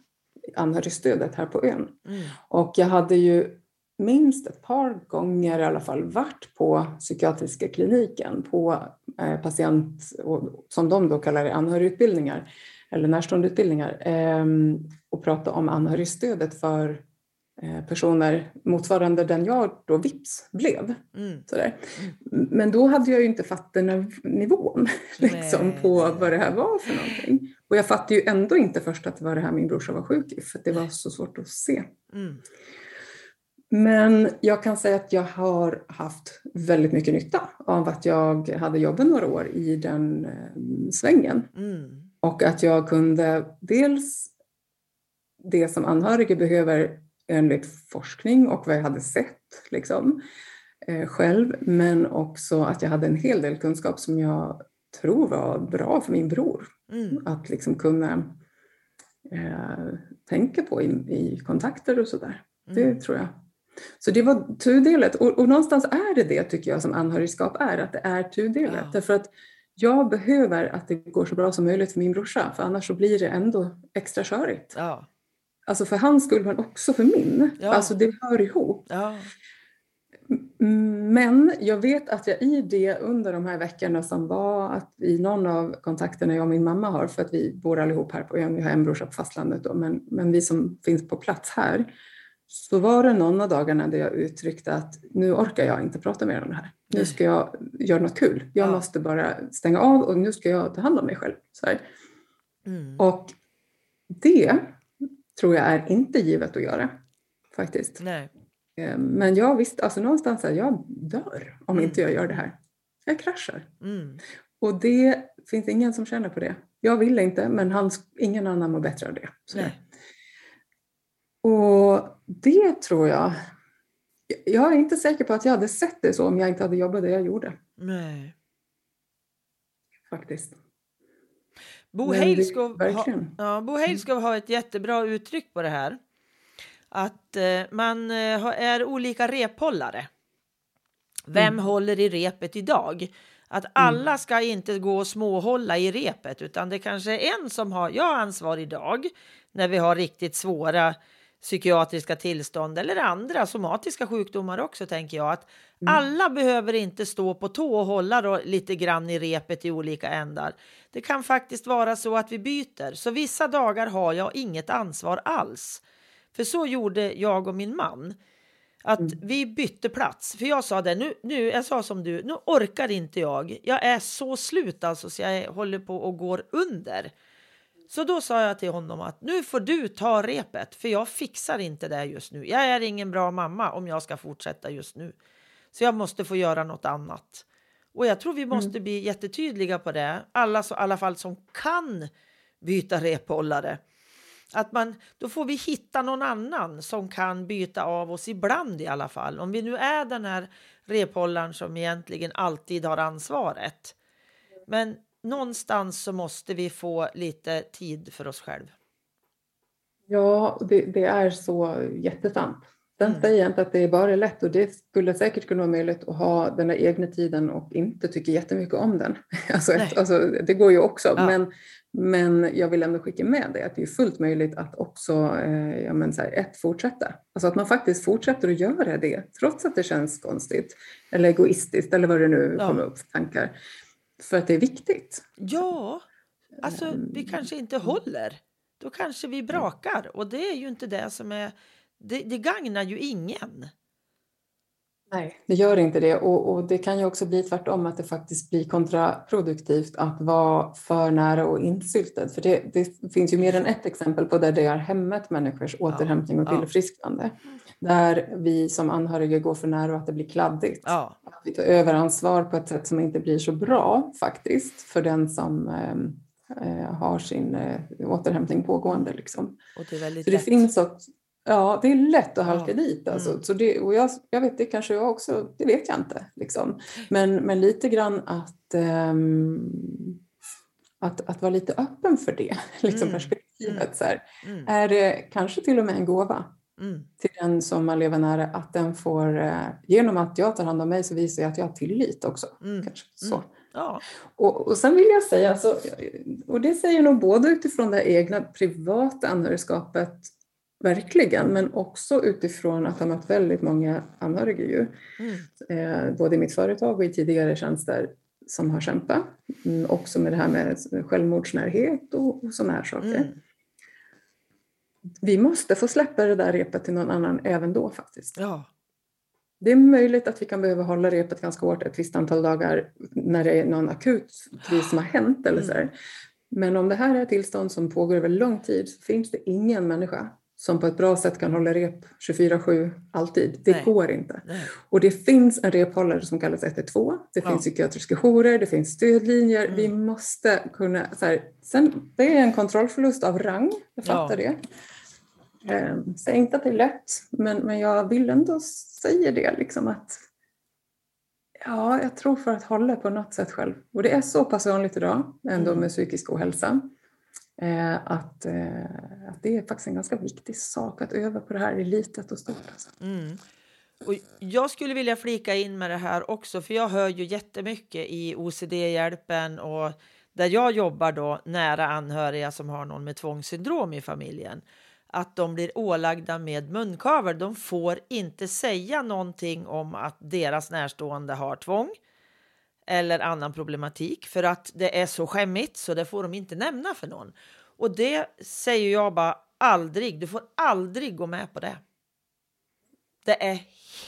anhörigstödet här på ön. Mm. Och jag hade ju minst ett par gånger i alla fall varit på psykiatriska kliniken på eh, patient, som de då kallar det, anhörigutbildningar eller närståendeutbildningar eh, och prata om anhörigstödet för eh, personer motsvarande den jag då vips blev. Mm. Sådär. Mm. Men då hade jag ju inte fattat nivån liksom, på vad det här var för någonting. Och jag fattade ju ändå inte först att det var det här min brorsa var sjuk i för det var så svårt att se. Mm. Men jag kan säga att jag har haft väldigt mycket nytta av att jag hade jobbat några år i den eh, svängen. Mm. Och att jag kunde dels det som anhöriga behöver enligt forskning och vad jag hade sett liksom, eh, själv, men också att jag hade en hel del kunskap som jag tror var bra för min bror. Mm. Att liksom kunna eh, tänka på i, i kontakter och sådär. Mm. Det tror jag så det var tudelat och, och någonstans är det det tycker jag som anhörigskap är, att det är tudelat. Ja. Därför att jag behöver att det går så bra som möjligt för min brorsa för annars så blir det ändå extra körigt. Ja. Alltså för hans skull men också för min. Ja. Alltså det hör ihop. Ja. Men jag vet att jag i det under de här veckorna som var att i någon av kontakterna jag och min mamma har, för att vi bor allihop här på ön, vi har en brorsa på fastlandet då, men, men vi som finns på plats här, så var det någon av dagarna där jag uttryckte att nu orkar jag inte prata mer om det här. Nu ska jag göra något kul. Jag ja. måste bara stänga av och nu ska jag ta hand om mig själv. Så mm. Och det tror jag är inte givet att göra faktiskt. Nej. Eh, men jag visste, alltså någonstans här, jag dör om mm. inte jag gör det här. Jag kraschar. Mm. Och det finns ingen som känner på det. Jag vill inte, men han, ingen annan mår bättre av det. Och det tror jag, jag är inte säker på att jag hade sett det så om jag inte hade jobbat det jag gjorde. Nej. Faktiskt. Bo Heilskov, ha, ja, Bo Heilskov har ett jättebra uttryck på det här. Att eh, man eh, är olika rephållare. Vem mm. håller i repet idag? Att mm. alla ska inte gå och småhålla i repet utan det kanske är en som har, jag ansvar idag när vi har riktigt svåra psykiatriska tillstånd eller andra somatiska sjukdomar också tänker jag. Att mm. Alla behöver inte stå på tå och hålla då lite grann i repet i olika ändar. Det kan faktiskt vara så att vi byter, så vissa dagar har jag inget ansvar alls. För så gjorde jag och min man. Att mm. vi bytte plats. För jag sa det, nu, nu, jag sa som du, nu orkar inte jag. Jag är så slut alltså så jag håller på och går under. Så då sa jag till honom att nu får du ta repet för jag fixar inte det just nu. Jag är ingen bra mamma om jag ska fortsätta just nu. Så jag måste få göra något annat. Och jag tror vi måste mm. bli jättetydliga på det. Alla i alla fall som kan byta rephållare. Att man, då får vi hitta någon annan som kan byta av oss ibland i alla fall. Om vi nu är den här rephållaren som egentligen alltid har ansvaret. Men någonstans så måste vi få lite tid för oss själva. Ja, det, det är så jättesant. Sen Mm. säger jag inte att det är bara lätt och det skulle säkert kunna vara möjligt att ha den där egna tiden och inte tycka jättemycket om den. Alltså, ett, alltså, det går ju också, Ja. men, men jag vill ändå skicka med det att det är fullt möjligt att också eh, ja, men så här, ett, fortsätta. Alltså att man faktiskt fortsätter att göra det trots att det känns konstigt eller egoistiskt eller vad det nu Ja. kommer upp för tankar. För att det är viktigt. Ja, alltså Ehm, vi kanske inte håller. Då kanske vi brakar och det är ju inte det som är... Det, det gagnar ju ingen. Nej, det gör inte det. Och, och det kan ju också bli tvärtom, att det faktiskt blir kontraproduktivt att vara för nära och insyltad. För det, det finns ju mer än ett exempel på där det har hämmat människors återhämtning och ja. Där vi som anhöriga går för nära och att det blir kladdigt. Ja, Att vi tar över ansvar på ett sätt som inte blir så bra faktiskt för den som eh, eh, har sin eh, återhämtning pågående. Liksom. och det är väldigt Så det lätt. finns också, ja det är lätt att halka Ja. dit. Alltså. Mm. Så det, och jag, jag vet, det kanske jag också, det vet jag inte. Liksom. Men, men lite grann att, ehm, att, att vara lite öppen för det, liksom Mm. perspektivet. Så här. Mm, Är det kanske till och med en gåva mm, till den som man lever nära, att den får, eh, genom att jag tar hand om mig så visar jag att jag har tillit också. mm. Kanske. Så. Ja, Och, och sen vill jag säga, alltså, och det säger nog både utifrån det egna privata anhörigskapet, verkligen, men också utifrån att ha mött väldigt många anhöriga ju, mm, eh, både i mitt företag och i tidigare tjänster som har kämpat, mm, också med det här med självmordsnärhet och, och sådana här saker. Mm. Vi måste få släppa det där repet till någon annan även då faktiskt. ja, Det är möjligt att vi kan behöva hålla repet ganska hårt ett visst antal dagar när det är någon akut kris som har hänt. Eller så här. Men om det här är ett tillstånd som pågår över lång tid så finns det ingen människa som på ett bra sätt kan hålla rep 24-7 alltid. Det Nej. går inte. nej. Och det finns en rephållare som kallas 112. Det Ja. finns psykiatriska jourer, det finns stödlinjer. Mm. Vi måste kunna... Så här, sen, det är en kontrollförlust av rang, jag fattar det. Eh, säg inte att det är lätt, men, men jag vill ändå säga det. Liksom att, ja, jag tror för att hålla på något sätt själv. Och det är så pass vanligt idag ändå Mm. med psykisk ohälsa. Eh, att, eh, att det är faktiskt en ganska viktig sak att öva på det här i litet och stort. Alltså. Mm. Och jag skulle vilja flika in med det här också, för jag hör ju jättemycket i OCD-hjälpen och där jag jobbar då nära anhöriga som har någon med tvångssyndrom i familjen. Att de blir ålagda med munkavel. De får inte säga någonting om att deras närstående har tvång eller annan problematik för att det är så skämmigt så det får de inte nämna för någon. Och det säger jag bara aldrig. Du får aldrig gå med på det. Det är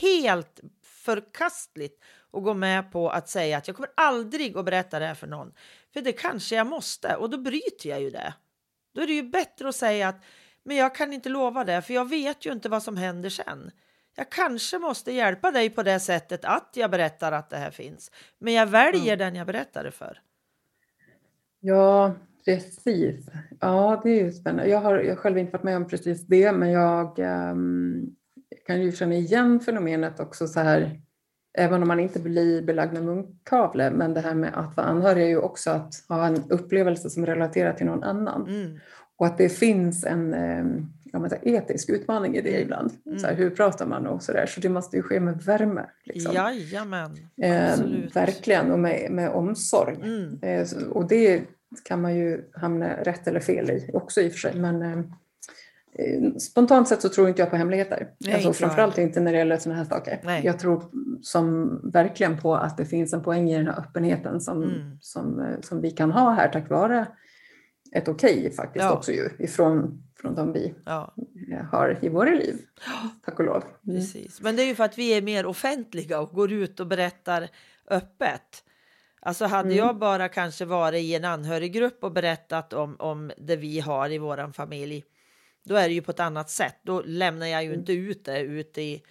helt förkastligt att gå med på att säga att jag kommer aldrig att berätta det här för någon. För det kanske jag måste och då bryter jag ju det. Då är det ju bättre att säga att men jag kan inte lova det för jag vet ju inte vad som händer sen. Jag kanske måste hjälpa dig på det sättet att jag berättar att det här finns. Men jag väljer den jag berättar det för. Ja, precis. Ja, det är ju spännande. Jag har, jag själv inte varit med om precis det, men jag ehm, kan ju känna igen fenomenet också så här, även om man inte blir belagd med munkavle, men det här med att vara anhörig är ju också att ha en upplevelse som relaterar till någon annan. Mm. Och att det finns en ehm, ja, men etisk utmaning i det Mm. ibland. Mm. Så här, hur pratar man och så där. Så det måste ju ske med värme. Liksom. Jajamän, Ehm, absolut. verkligen, och med, med omsorg. Mm. Eh, Och det kan man ju hamna rätt eller fel i också i och för sig. Men eh, eh, spontant sett så tror inte jag på hemligheter. Nej, alltså, jag framförallt inte när det gäller sådana här saker. Nej. Jag tror som verkligen på att det finns en poäng i den här öppenheten som, Mm. som, eh, som vi kan ha här tack vare ett okej faktiskt Ja. också ju ifrån från de vi Ja, eh, har i våra liv. Tack och lov. Mm. precis. Men det är ju för att vi är mer offentliga och går ut och berättar öppet. Alltså hade Mm. jag bara kanske varit i en anhöriggrupp och berättat om, om det vi har i våran familj, då är det ju på ett annat sätt. Då lämnar jag ju Mm. inte ut det ute i,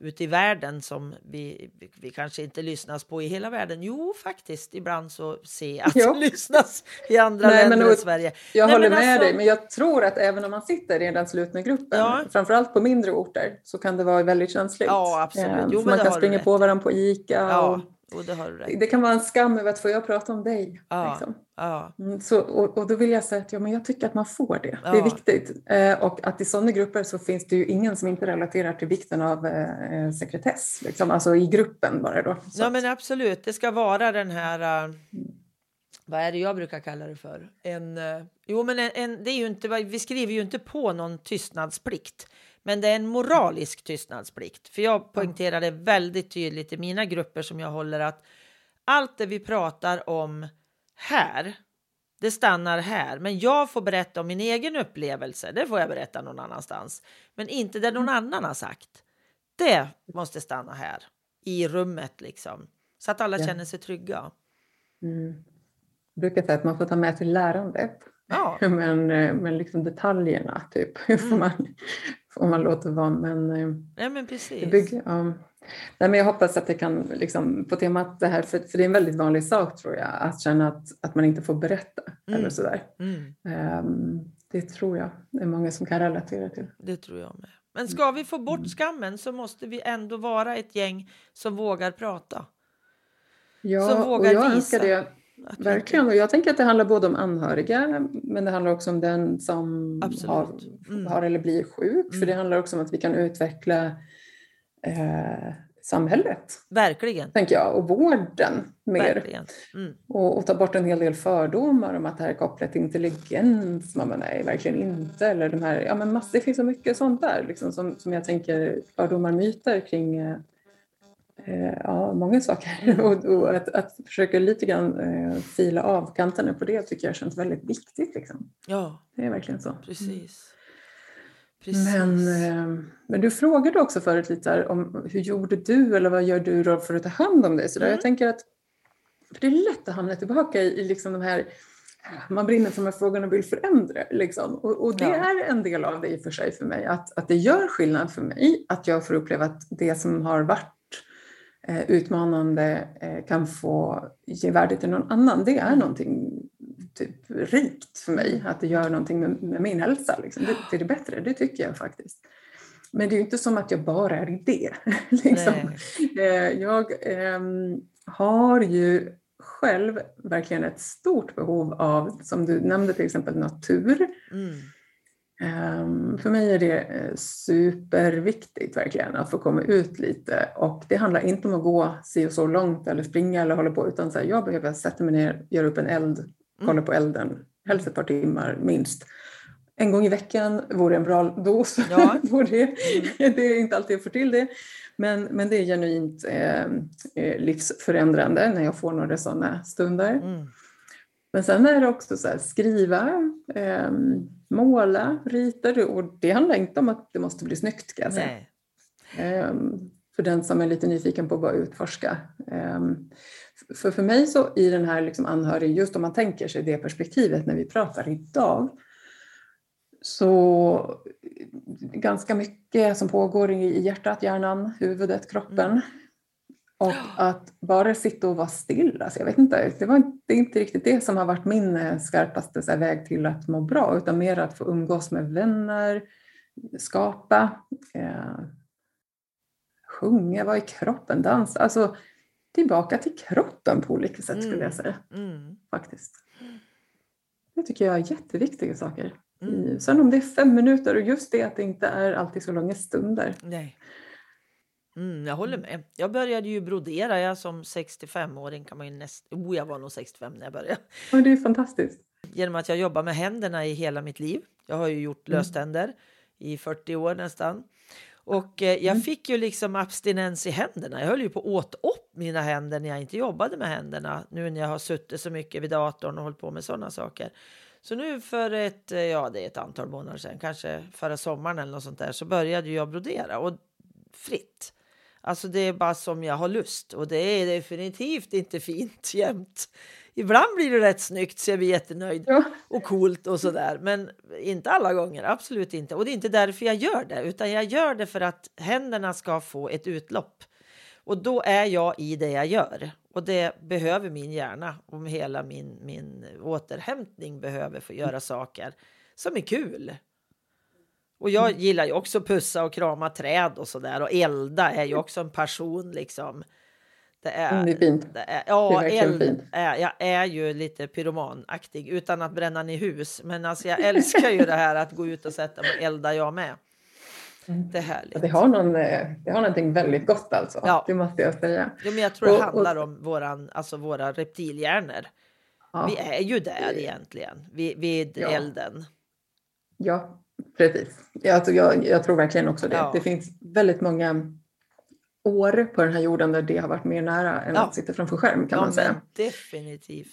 ute i världen som vi, vi kanske inte lyssnas på i hela världen. Jo, faktiskt, ibland så ser jag att det lyssnas i andra Nej, men länder och- än Sverige. Jag Nej, håller men med alltså- dig, men jag tror att även om man sitter i den slutna gruppen, Ja. framförallt på mindre orter, så kan det vara väldigt känsligt. Ja, absolut. Eh, Jo, men man kan springa på varandra på ICA Ja, och Jo, det har rätt. det kan vara en skam över att få jag prata om dig. Ja. Liksom. Ja, Mm, Så, och, och då vill jag säga att ja, men jag tycker att man får det. Det Ja. är viktigt. Eh, och att i sådana grupper så finns det ju ingen som inte relaterar till vikten av eh, eh, sekretess. Liksom. Alltså i gruppen bara då. Så ja men absolut. Det ska vara den här... äh, vad är det jag brukar kalla det för? En, äh, jo, men en, en, det är ju inte, vi skriver ju inte på någon tystnadsplikt. Men det är en moralisk tystnadsplikt. För jag det väldigt tydligt i mina grupper som jag håller att allt det vi pratar om här, det stannar här. Men jag får berätta om min egen upplevelse. Det får jag berätta någon annanstans. Men inte det någon annan har sagt. Det måste stanna här i rummet liksom. Så att alla Ja. känner sig trygga. Mm. Jag brukar säga att man får ta med sig lärandet. Ja, Men, eh, men liksom detaljerna typ, Mm. man, får man låta vara. Men, eh, nej men det precis. bygger, ja. Nej, men jag hoppas att det kan, liksom, på temat det här, för, för det är en väldigt vanlig sak tror jag, att känna att, att man inte får berätta. Mm. Eller sådär. Mm, Ehm, det tror jag det är många som kan relatera till. det tror jag med. Men ska vi få bort skammen så måste vi ändå vara ett gäng som vågar prata. Ja, Som och vågar jag visa önskar det verkligen. Och jag tänker att det handlar både om anhöriga, men det handlar också om den som har, Mm. har eller blir sjuk. För Mm. det handlar också om att vi kan utveckla eh, samhället, Verkligen. tänker jag, och vården mer. Verkligen. Mm. Och, och ta bort en hel del fördomar om att det här är kopplat till intelligens. Man bara, nej, verkligen inte. Eller de här, ja, men mass, det finns så mycket sånt där liksom, som, som jag tänker fördomar, myter kring eh, ja, många saker. och och att, att försöka lite grann eh, fila av kanterna på det tycker jag känns väldigt viktigt. Liksom. Ja, Det är verkligen så. precis. Precis. Men, eh, men du frågade också förut lite om hur gjorde du eller vad gör du då för att ta hand om dig? Så där. Mm. Jag tänker att för det är lätt att hamna tillbaka i, i liksom de här man brinner för de här frågorna och vill förändra. Liksom. Och, och det Ja. är en del av det i och för sig för mig. Att, att det gör skillnad för mig att jag får uppleva att det som har varit eh, utmanande eh, kan få ge värde till någon annan. Det är någonting typ rikt för mig. Att det gör någonting med, med min hälsa. Liksom. Det, är det bättre, det tycker jag faktiskt. Men det är ju inte som att jag bara är det. liksom. Eh, Jag ehm, har ju själv verkligen ett stort behov av, som du nämnde till exempel natur. Mm. Ehm, För mig är det eh, superviktigt verkligen att få komma ut lite och det handlar inte om att gå si och så långt eller springa eller hålla på utan så här, jag behöver sätta mig ner, göra upp en eld, kolla på elden, helst ett par timmar minst. En gång i veckan vore en bra dos. Ja. det. det är inte alltid jag får till det. Men, men det är genuint eh, eh, livsförändrande när jag får några sådana stunder. Mm. Men sen är det också så här, skriva, eh, måla, rita. Och det handlar inte om att det måste bli snyggt kan jag säga. Nej. Eh, för den som är lite nyfiken på att bara utforska. Eh, för, för mig så i den här liksom anhörig, just om man tänker sig det perspektivet när vi pratar idag, så ganska mycket som pågår i hjärtat, hjärnan, huvudet, kroppen. Och att bara sitta och vara still, alltså jag vet inte, det, var inte, inte riktigt det som har varit min eh, skarpaste här, väg till att må bra, utan mer att få umgås med vänner, skapa, eh, sjunga, vara i kroppen, dansa. Alltså tillbaka till kroppen på olika sätt skulle jag säga Mm. faktiskt. Det tycker jag är jätteviktiga saker. Mm. Sen om det är fem minuter och just det att det inte är alltid så långa stunder. Nej. Mm, jag håller med. Jag började ju brodera jag som 65-åring. kan man ju näst... oh, jag var nog 65 när jag började. Och det är fantastiskt. Genom att jag jobbar med händerna i hela mitt liv. Jag har ju gjort Mm. löständer i 40 år nästan. Och eh, jag Mm. fick ju liksom abstinens i händerna. Jag höll ju på att åt upp mina händer när jag inte jobbade med händerna. Nu när jag har suttit så mycket vid datorn och hållit på med sådana saker. Så nu för ett, eh, ja det är ett antal månader sedan, kanske förra sommaren eller något sånt där, så började jag brodera och fritt. Alltså det är bara som jag har lust och det är definitivt inte fint jämt. Ibland blir det rätt snyggt så jag blir jättenöjd Ja. och coolt och sådär. Men inte alla gånger, absolut inte. Och det är inte därför jag gör det, utan jag gör det för att händerna ska få ett utlopp. Och då är jag i det jag gör. Och det behöver min hjärna om hela min, min återhämtning behöver få göra saker som är kul. Och jag gillar ju också pussa och krama träd och sådär. Och elda är ju också en passion liksom. Det är, Mm, det är fint. Det är, ja, Det är eld fint. är, jag är ju lite pyromanaktig utan att bränna ner hus. Men alltså jag älskar ju det här att gå ut och sätta mig och elda jag med. Mm. Det är härligt. Det har, någon, eh, det har någonting väldigt gott alltså. Ja. Det måste jag säga. Jo, men jag tror det Och- och- handlar om våran, alltså våra reptilhjärnor. Ja. Vi är ju där egentligen, vid, vid Ja. elden. Ja, precis. Jag, jag, jag tror verkligen också det. Ja. Det finns väldigt många år på den här jorden där det har varit mer nära än Ja. att sitta framför skärm kan ja, man säga. definitivt.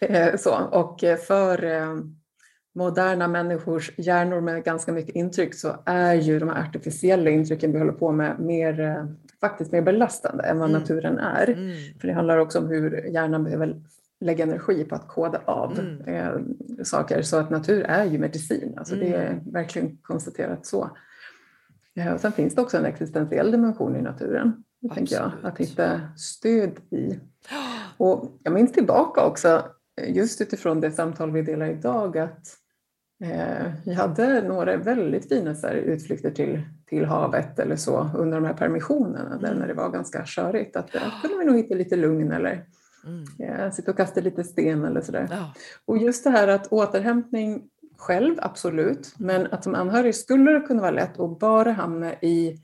Eh, Så, och eh, för eh, moderna människors hjärnor med ganska mycket intryck så är ju de här artificiella intrycken vi håller på med mer, faktiskt mer belastande än vad Mm. naturen är. Mm. För det handlar också om hur hjärnan behöver lägga energi på att koda av Mm. eh, saker. Så att natur är ju medicin, alltså det är Mm. verkligen konstaterat så. Ja, och sen finns det också en existentiell dimension i naturen, det tänker jag, att hitta stöd i. Och jag minns tillbaka också, eh, just utifrån det samtal vi delar idag, att eh, vi hade några väldigt fina så här, utflykter till, till havet eller så under de här permissionerna, där Mm. när det var ganska körigt. Att där kunde vi nog hitta lite lugn eller Mm. sitta och kasta lite sten eller sådär. Ja. Och just det här att återhämtning själv, absolut, men att som anhörig skulle det kunna vara lätt att bara hamna i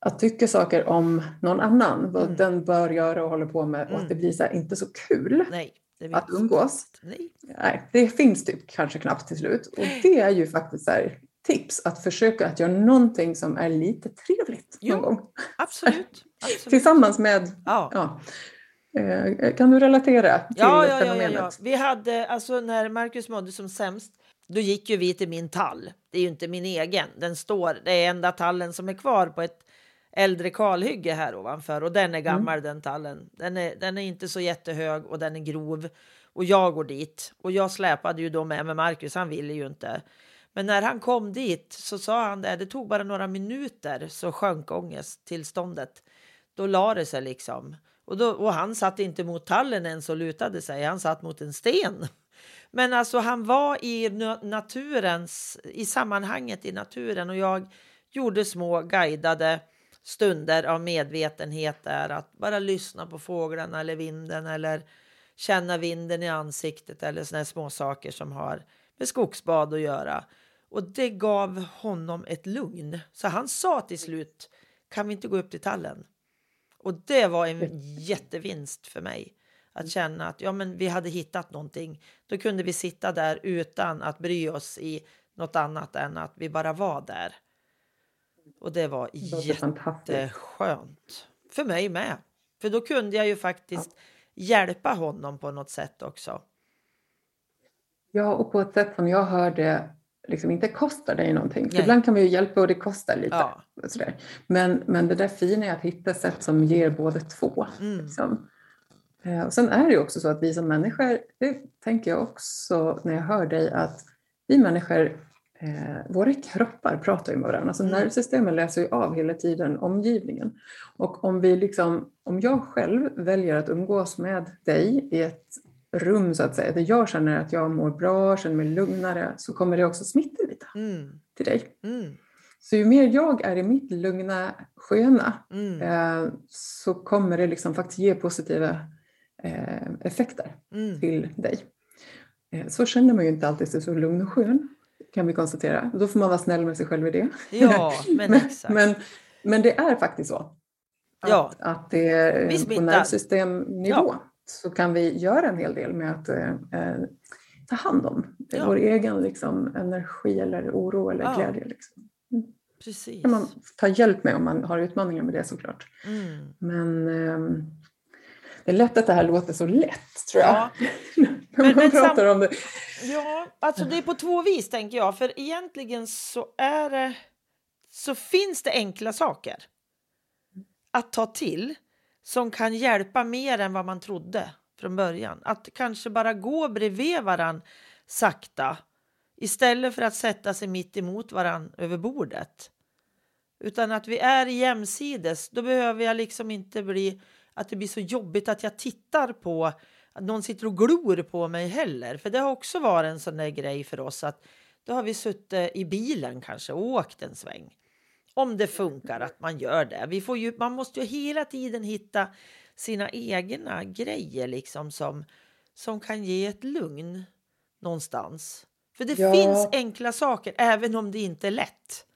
att tycka saker om någon annan, vad Mm. den bör göra och håller på med och Mm. att det blir så här, inte så kul. Nej, Att umgås. Nej. Nej, det finns typ kanske knappt till slut. Och det är ju faktiskt så här, tips att försöka att göra någonting som är lite trevligt någon Jo. gång. Absolut. Absolut. Tillsammans med, Ja. ja, kan du relatera till Ja, ja, ja, ja, fenomenet? ja. Vi hade, alltså när Marcus mådde som sämst, då gick ju vi till min tall. Det är ju inte min egen. Den står, det är enda tallen som är kvar på ett äldre kalhygge här ovanför och den är gammal den tallen. Den är, den är inte så jättehög och den är grov och jag går dit och jag släpade ju då med med Marcus. Han ville ju inte. Men när han kom dit så sa han det. Det tog bara några minuter så sjönk ångesttillståndet. Då la det sig liksom. Och, då, och han satt inte mot tallen ens och lutade sig. Han satt mot en sten. Men alltså han var i naturens, i sammanhanget i naturen och jag gjorde små guidade stunder av medvetenhet där. Att bara lyssna på fåglarna eller vinden eller känna vinden i ansiktet eller såna här små saker som har med skogsbad att göra. Och det gav honom ett lugn. Så han sa till slut, kan vi inte gå upp till tallen? Och det var en jättevinst för mig. Att känna att ja, men vi hade hittat någonting. Då kunde vi sitta där utan att bry oss i något annat än att vi bara var där. Och det var jätteskönt. För mig med. För då kunde jag ju faktiskt hjälpa honom på något sätt också. Ja, och på ett sätt som jag hörde liksom inte kostar dig någonting. För ibland kan vi ju hjälpa och det kostar lite. Ja. Sådär. Men, men det där fina är att hitta sätt som ger båda två. Mm. Liksom. Eh, Och sen är det ju också så att vi som människor, det tänker jag också när jag hör dig, att vi människor, eh, våra kroppar pratar ju med varandra. Alltså Mm. nervsystemet läser ju av hela tiden omgivningen. Och om vi liksom, om jag själv väljer att umgås med dig i ett rum så att säga, där jag känner att jag mår bra, känner mig lugnare, så kommer det också smitta lite Mm. till dig. Mm. Så ju mer jag är i mitt lugna, sköna, Mm. eh, så kommer det liksom faktiskt ge positiva eh, effekter Mm. till dig. Eh, så känner man ju inte alltid sig så lugn och skön, kan vi konstatera. Då får man vara snäll med sig själv i det. Ja, men men, men, men det är faktiskt så. Att, Ja. att det är på nervsystemnivå så kan vi göra en hel del med att eh, eh, ta hand om Ja. vår egen liksom, energi eller oro eller Ja. glädje. Liksom. Precis. kan man ta hjälp med om man har utmaningar med det såklart. Mm. Men ehm, det är lätt att det här låter så lätt tror jag. Ja. När man men pratar om det. Ja, alltså det är på två vis tänker jag. För egentligen så är det så finns det enkla saker att ta till som kan hjälpa mer än vad man trodde från början. Att kanske bara gå bredvid varann sakta istället för att sätta sig mitt emot varann över bordet. Utan att vi är jämsides. Då behöver jag liksom inte bli att det blir så jobbigt att jag tittar på att någon sitter och glor på mig heller. För det har också varit en sån där grej för oss att då har vi suttit i bilen kanske och åkt en sväng. Om det funkar att man gör det. Vi får ju, man måste ju hela tiden hitta sina egna grejer liksom som, som kan ge ett lugn någonstans. För det Ja. finns enkla saker även om det inte är lätt.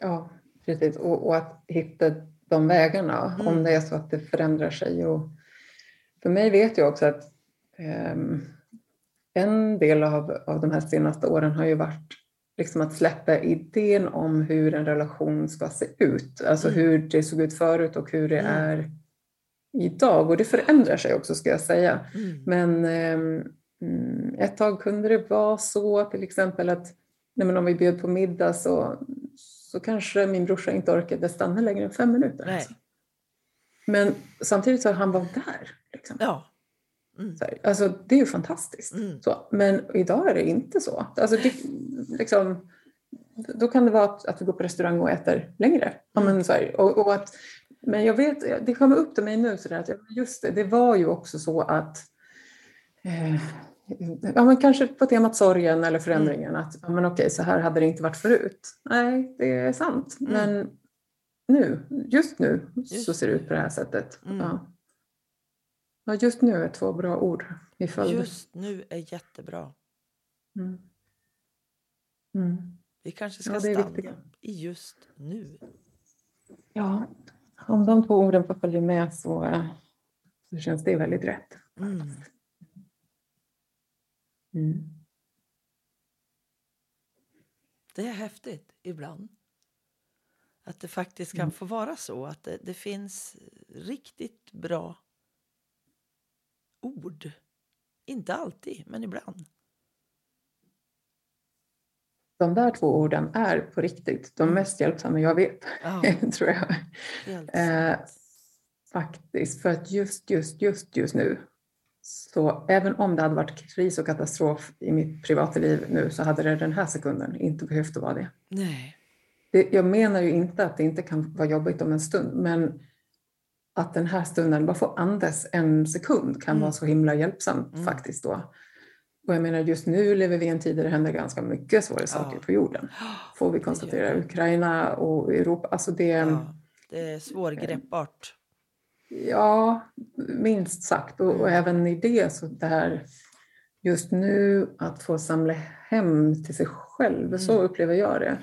Ja, precis. Och, och att hitta de vägarna Mm. om det är så att det förändrar sig. Och för mig vet jag också att ehm, en del av, av de här senaste åren har ju varit liksom att släppa idén om hur en relation ska se ut. Alltså Mm. hur det såg ut förut och hur det Mm. är idag. Och det förändrar sig också ska jag säga. Mm. Men mm, ett tag kunde det vara så till exempel att nej men om vi bjöd på middag så, så kanske min brorsa inte orkade stanna längre än fem minuter. Nej. Alltså. Men samtidigt så han var där. Liksom. Ja. Mm. Så här, Alltså, det är ju fantastiskt. Mm. Så, men idag är det inte så. Alltså, det, liksom, då kan det vara att, att vi går på restaurang och äter längre. Ja, Mm. men, så här, och, och att, men jag vet, det kommer upp till mig nu så där, att just det, det var ju också så att eh, ja, men kanske på temat sorgen eller förändringen att ja, men okej, så här hade det inte varit förut. Nej, det är sant. Mm. Men nu, just nu Just så ser det ut på det här sättet. Mm. Ja. Ja, just nu är två bra ord i följd. Just nu är jättebra. Mm. Mm. Vi kanske ska Ja, stanna viktigt. i just nu. Ja, om de två orden får följa med så, så känns det väldigt rätt. Mm. Mm. Det är häftigt ibland. Att det faktiskt kan Mm. få vara så att det, det finns riktigt bra ord. Inte alltid, men ibland. De där två orden är på riktigt de Mm. mest hjälpsamma jag vet, Ja, tror jag. Eh, faktiskt, för att just, just, just, just nu så även om det hade varit kris och katastrof i mitt privata liv nu så hade det den här sekunden inte behövt att vara det. Nej. det. Jag menar ju inte att det inte kan vara jobbigt om en stund, men att den här stunden, bara få andas en sekund kan Mm. vara så himla hjälpsamt Mm. faktiskt då. Och jag menar just nu lever vi i en tid där det händer ganska mycket svåra saker Ja. på jorden. Får vi konstatera. Ukraina och Europa, alltså det, Ja, det är svårgreppbart. Ja, minst sagt. Och, och Mm. även i det så det här just nu att få samla hem till sig själv, så Mm. upplever jag det.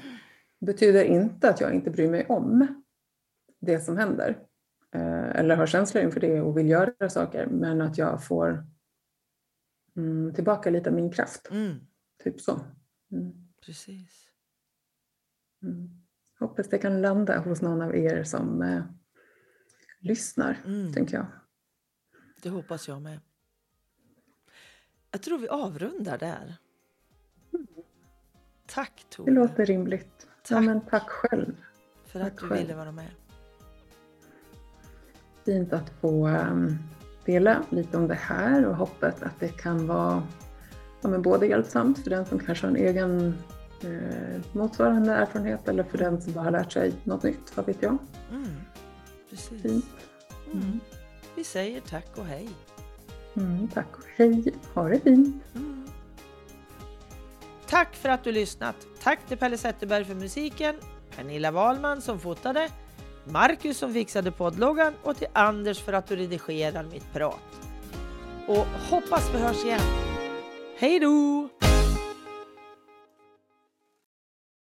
betyder inte att jag inte bryr mig om det som händer. Eh, eller har känslor inför det och vill göra saker, men att jag får mm, tillbaka lite av min kraft. Mm, Typ så. Mm. precis. Mm. Hoppas det kan landa hos någon av er som eh, lyssnar, Mm, tänker jag. det hoppas jag med. Jag tror vi avrundar där. Tack Det Tove låter rimligt. Ja, Tack. men tack själv. för att tack du själv. ville vara med. Fint att få ehm, dela lite om det här och hoppas att det kan vara ja, men både hjälpsamt för den som kanske har en egen eh, motsvarande erfarenhet eller för den som bara har lärt sig något nytt, vad vet jag. Mm, precis. Fint. Mm. Vi säger tack och hej. Mm, tack och hej, ha det fint. Mm. Tack för att du lyssnat. Tack till Pelle Zetterberg för musiken, Pernilla Wahlman som fotade, Marcus som fixade poddloggan och till Anders för att du redigerar mitt prat. Och hoppas vi hörs igen. Hej då!